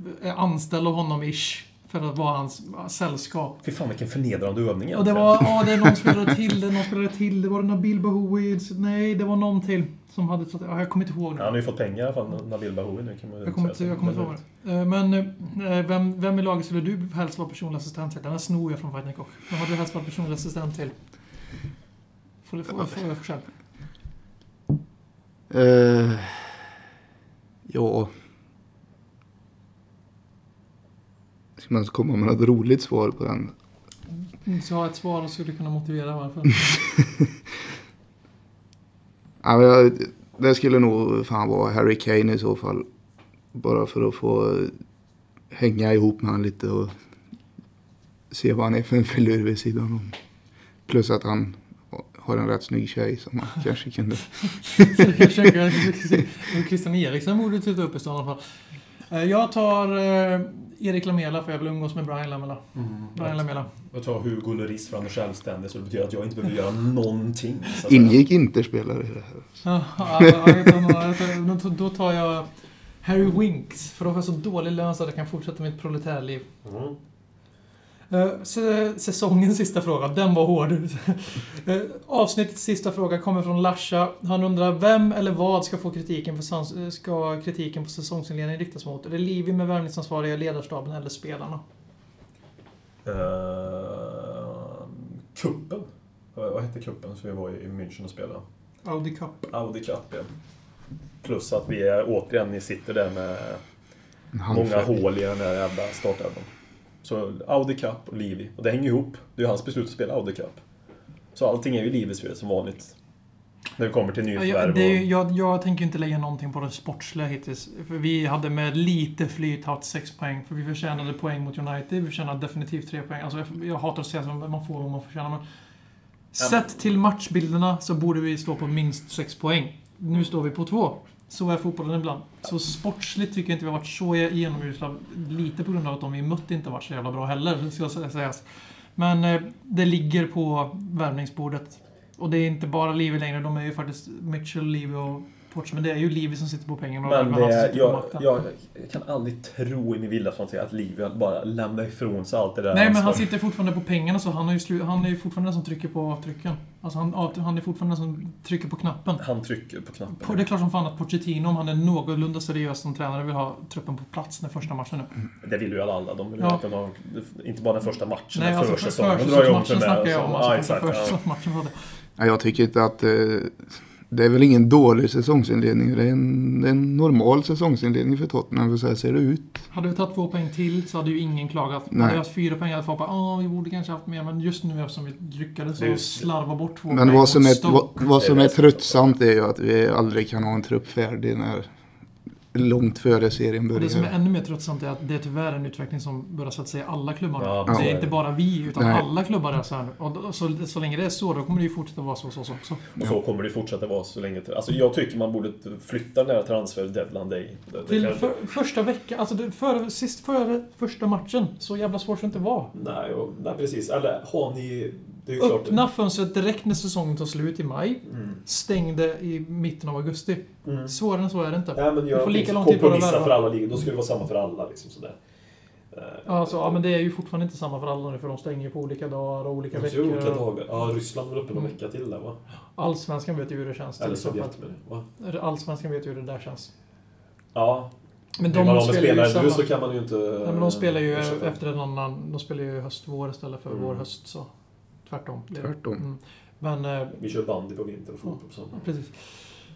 [SPEAKER 1] av honom ish. För att vara hans sällskap.
[SPEAKER 2] Fy fan vilken förnedrande övning
[SPEAKER 1] Och det var, ja det är någon spelare till, det är någon spelare till. Det var Nabil Bahoui. Nej, det var någon till. Som hade ja, jag kommer inte ihåg nu.
[SPEAKER 2] Han har ju fått pengar från Nabil Bahoui nu kan man
[SPEAKER 1] Jag kommer inte,
[SPEAKER 2] så.
[SPEAKER 1] jag kommer inte ihåg det. Eh, Men eh, vem, vem i laget skulle du helst vara personlig assistent till? Den här snor jag från Cock. Vem hade du helst varit personlig assistent till? Får du få, få, få själv.
[SPEAKER 3] Eh, ja... Ska man komma med något roligt svar på den?
[SPEAKER 1] Så har ett svar och skulle kunna motivera varför.
[SPEAKER 3] Ja, men jag, det skulle nog fan vara Harry Kane i så fall. Bara för att få hänga ihop med han lite och se vad han är för en filur vid sidan om. Plus att han har en rätt snygg tjej som man kanske kunde...
[SPEAKER 1] Christian Eriksen borde titta upp i stan i alla fall. Eh, Jag tar eh, Erik Lamela för jag vill umgås med Brian Lamela.
[SPEAKER 2] Mm.
[SPEAKER 1] Brian Lamela.
[SPEAKER 2] Jag tar Hugo Lloris för han är självständig så det betyder att jag inte behöver göra någonting.
[SPEAKER 3] Ingick inte spelare i det här.
[SPEAKER 1] Ja, då- tar jag Harry Winks. För då får jag så dålig lön så att jag kan fortsätta mitt proletärliv.
[SPEAKER 2] Mm.
[SPEAKER 1] Eh, sä- Säsongens sista fråga, den var hård. Eh, Avsnittets sista fråga kommer från Larsa. Han undrar vem eller vad ska få kritiken, för eh, ska kritiken på säsongsinledningen riktas mot? Är det Livi med värvningsansvariga, ledarstaben eller spelarna?
[SPEAKER 2] Uh, kuppen. Vad hette kuppen som vi var i München och spelade?
[SPEAKER 1] Audi Cup.
[SPEAKER 2] Audi Cup, ja. Plus att vi är, återigen ni sitter där med många hål i den där jävla startelvan. Så Audi Cup och Livi. Och det hänger ihop. Det är ju hans beslut att spela Audi Cup. Så allting är ju Livis fel som vanligt. När det kommer till
[SPEAKER 1] jag,
[SPEAKER 2] nyförvärv och...
[SPEAKER 1] jag, jag tänker inte lägga någonting på det sportsliga hittills. För vi hade med lite flyt haft sex poäng. För vi förtjänade poäng mot United. Vi förtjänade definitivt tre poäng. Alltså, jag, jag hatar att säga att man får vad man förtjänar. Men sett till matchbilderna så borde vi stå på minst sex poäng. Nu står vi på två. Så är fotbollen ibland. Så sportsligt tycker jag inte vi har varit så genomusla. Lite på grund av att de vi mött inte varit så jävla bra heller, ska jag sägas. Men eh, det ligger på värvningsbordet. Och det är inte bara Livi längre. De är ju faktiskt Mitchell, Livi och Porsche, men det är ju Livi som sitter på pengarna och
[SPEAKER 2] Men
[SPEAKER 1] det är sitter på
[SPEAKER 2] jag,
[SPEAKER 1] makten.
[SPEAKER 2] jag, jag kan aldrig tro i min vildaste fantasi att Livia bara lämnar ifrån sig allt det där
[SPEAKER 1] Nej, men han sitter fortfarande på pengarna så han är ju, slu- han är ju fortfarande den som trycker på avtrycken. Alltså han, han är fortfarande den som trycker på knappen.
[SPEAKER 2] Han trycker på knappen.
[SPEAKER 1] Det är klart som fan att Pochettino, om han är någorlunda seriös som tränare, vill ha truppen på plats den första matchen nu.
[SPEAKER 2] Det vill ju alla. De vill
[SPEAKER 1] Ja.
[SPEAKER 2] ha, inte bara den första matchen,
[SPEAKER 1] Nej,
[SPEAKER 2] den
[SPEAKER 1] alltså för,
[SPEAKER 2] försäsongen.
[SPEAKER 1] Försäsongsmatchen snackar jag om.
[SPEAKER 2] så-
[SPEAKER 1] Alltså,
[SPEAKER 2] ja,
[SPEAKER 1] försäsongsmatchen.
[SPEAKER 3] Ja, jag tycker inte att... Eh, det är väl ingen dålig säsongsinledning. Det är en, det är en normal säsongsinledning för Tottenham, för så här ser det ut.
[SPEAKER 1] Hade vi tagit två poäng till så hade ju ingen klagat.
[SPEAKER 3] Nej.
[SPEAKER 1] Hade vi haft fyra poäng hade folk bara åh, vi borde kanske haft mer. Men just nu eftersom vi lyckades så slarva bort två
[SPEAKER 3] Men
[SPEAKER 1] poäng
[SPEAKER 3] vad som, är, vad, vad som
[SPEAKER 2] är
[SPEAKER 3] tröttsamt är ju att vi aldrig kan ha en trupp färdig när långt före serien
[SPEAKER 1] Och det som är ännu mer tröttsamt är att det är tyvärr en utveckling som börjar så att säga alla klubbar.
[SPEAKER 2] Ja,
[SPEAKER 1] det är inte bara vi, utan
[SPEAKER 3] Nej.
[SPEAKER 1] alla klubbar är så här. Och så, så länge det är så, då kommer det ju fortsätta vara så, så, så. så.
[SPEAKER 2] Och så kommer det fortsätta vara så länge till. Alltså jag tycker man borde flytta den här transfer deadline day.
[SPEAKER 1] Till
[SPEAKER 2] kan-
[SPEAKER 1] för, första veckan, alltså det, före, sist före första matchen, så jävla svårt ska det inte vara.
[SPEAKER 2] Nej, och, nej, precis. Eller har ni... Det ju.
[SPEAKER 1] Öppna fönstret direkt när säsongen tar slut i maj.
[SPEAKER 2] Mm.
[SPEAKER 1] Stäng det i mitten av augusti.
[SPEAKER 2] Mm.
[SPEAKER 1] Svårare än så är det inte.
[SPEAKER 2] Ja, men
[SPEAKER 1] Du
[SPEAKER 2] jag
[SPEAKER 1] får lika lång tid på dig att
[SPEAKER 2] för alla ligor. Då skulle det vara samma för alla. Liksom, sådär.
[SPEAKER 1] Alltså, ja, men det är ju fortfarande inte samma för alla nu, för de stänger på olika dagar och olika
[SPEAKER 2] de ser olika
[SPEAKER 1] veckor.
[SPEAKER 2] dagar. Ja, Ryssland var uppe någon vecka till där va?
[SPEAKER 1] Allsvenskan vet ju hur det känns.
[SPEAKER 2] Eller. Sovjet det. Va?
[SPEAKER 1] Allsvenskan vet ju hur det där känns.
[SPEAKER 2] Ja.
[SPEAKER 1] Men
[SPEAKER 2] Vill man
[SPEAKER 1] spelar ju
[SPEAKER 2] spelare
[SPEAKER 1] samma...
[SPEAKER 2] nu så kan man ju inte...
[SPEAKER 1] Nej, men de spelar ju efter en annan... De spelar ju höst-vår istället för
[SPEAKER 2] Mm.
[SPEAKER 1] vår-höst, så... Tvärtom. Det-
[SPEAKER 3] Tvärtom.
[SPEAKER 1] Mm. Men... Eh,
[SPEAKER 2] Vi kör bandy på vinter och fotboll på sommaren.
[SPEAKER 1] precis.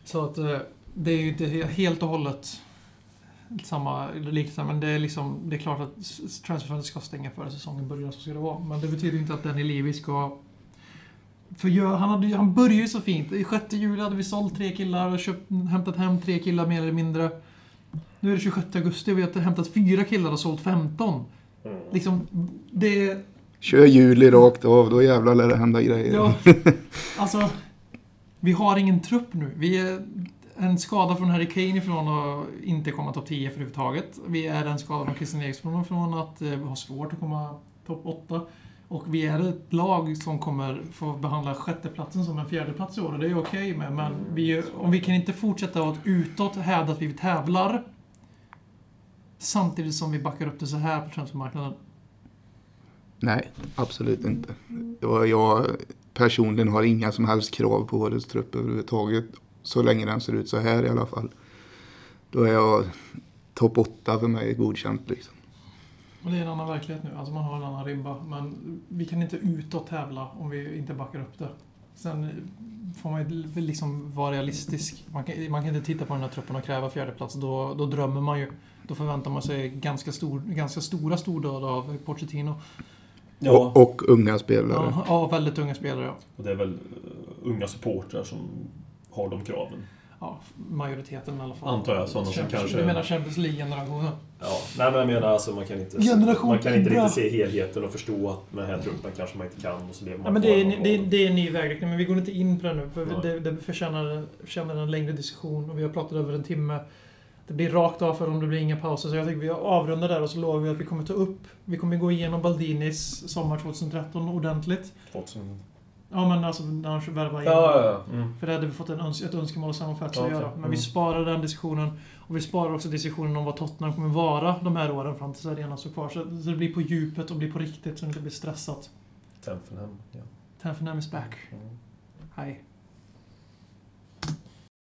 [SPEAKER 1] Så att eh, det är ju inte he- helt och hållet samma liknelse, men det är liksom... Det är klart att transferfönstret ska stänga före säsongen börjar, så ska det vara. Men det betyder inte att Danny Levy ska... För han, hade, han började ju så fint. I 6 juli hade vi sålt tre killar och köpt, hämtat hem tre killar mer eller mindre. Nu är det 26 augusti och vi har hämtat fyra killar och sålt 15.
[SPEAKER 2] Mm.
[SPEAKER 1] Liksom, det...
[SPEAKER 3] Kör juli rakt av, då jävlar lär det hända grejer.
[SPEAKER 1] Ja, alltså... Vi har ingen trupp nu. Vi är en skada från Harry Kane ifrån att inte komma topp 10 överhuvudtaget. Vi är en skada från Christian Eriksson från att eh, ha svårt att komma topp 8. Och vi är ett lag som kommer få behandla sjätteplatsen som en fjärdeplats i år och det är okej med. Men vi, om vi kan inte fortsätta att utåt hävda att vi tävlar samtidigt som vi backar upp det så här på transfermarknaden.
[SPEAKER 3] Nej, absolut inte. Jag, personligen har inga som helst krav på årets trupp överhuvudtaget. Så länge den ser ut så här i alla fall. Då är jag topp 8 för mig godkänt liksom.
[SPEAKER 1] Och det är en annan verklighet nu. Alltså man har en annan ribba. Men vi kan inte utåt tävla om vi inte backar upp det. Sen får man ju liksom vara realistisk. Man kan, man kan inte titta på den här truppen och kräva fjärdeplats. Då, då drömmer man ju. Då förväntar man sig ganska, stor, ganska stora stordåd av Pochettino.
[SPEAKER 2] Ja,
[SPEAKER 3] Och, och unga spelare.
[SPEAKER 1] Ja, ja, väldigt unga spelare. Ja.
[SPEAKER 2] och det är väl eh, unga supportrar som har de kraven.
[SPEAKER 1] Ja, majoriteten i alla fall.
[SPEAKER 2] Antar jag, sådana som kanske-
[SPEAKER 1] Du menar Champions League-generationen?
[SPEAKER 2] Ja, nej men jag menar alltså man kan inte,
[SPEAKER 1] Generation
[SPEAKER 2] man kan inte riktigt se helheten och förstå att med den här truppen kanske man inte kan och så lever man
[SPEAKER 1] Ja, men det, är, det, är, det är en ny vägräkning, men vi går inte in på det nu. För
[SPEAKER 2] Nej.
[SPEAKER 1] det, det förtjänar, förtjänar en längre diskussion och vi har pratat över en timme. Det blir rakt av för om det blir inga pauser. Så jag tycker vi avrundar där och så lovar vi att vi kommer ta upp... Vi kommer gå igenom Baldinis sommar 2013 ordentligt.
[SPEAKER 2] 2000.
[SPEAKER 1] Ja, men alltså när han värvar in.
[SPEAKER 2] Ja, ja, ja. Mm.
[SPEAKER 1] För det hade vi fått en öns ett önskemål sammanfattat
[SPEAKER 2] Ja,
[SPEAKER 1] att göra. Men
[SPEAKER 2] Mm.
[SPEAKER 1] vi sparar den diskussionen. Och vi sparar också diskussionen om vad Tottenham kommer vara de här åren fram tills arenan står kvar. Så så det blir på djupet och blir på riktigt så det inte blir stressat.
[SPEAKER 2] Tenfenham, ja.
[SPEAKER 1] Tenfenham is back.
[SPEAKER 2] Mm.
[SPEAKER 1] Hej.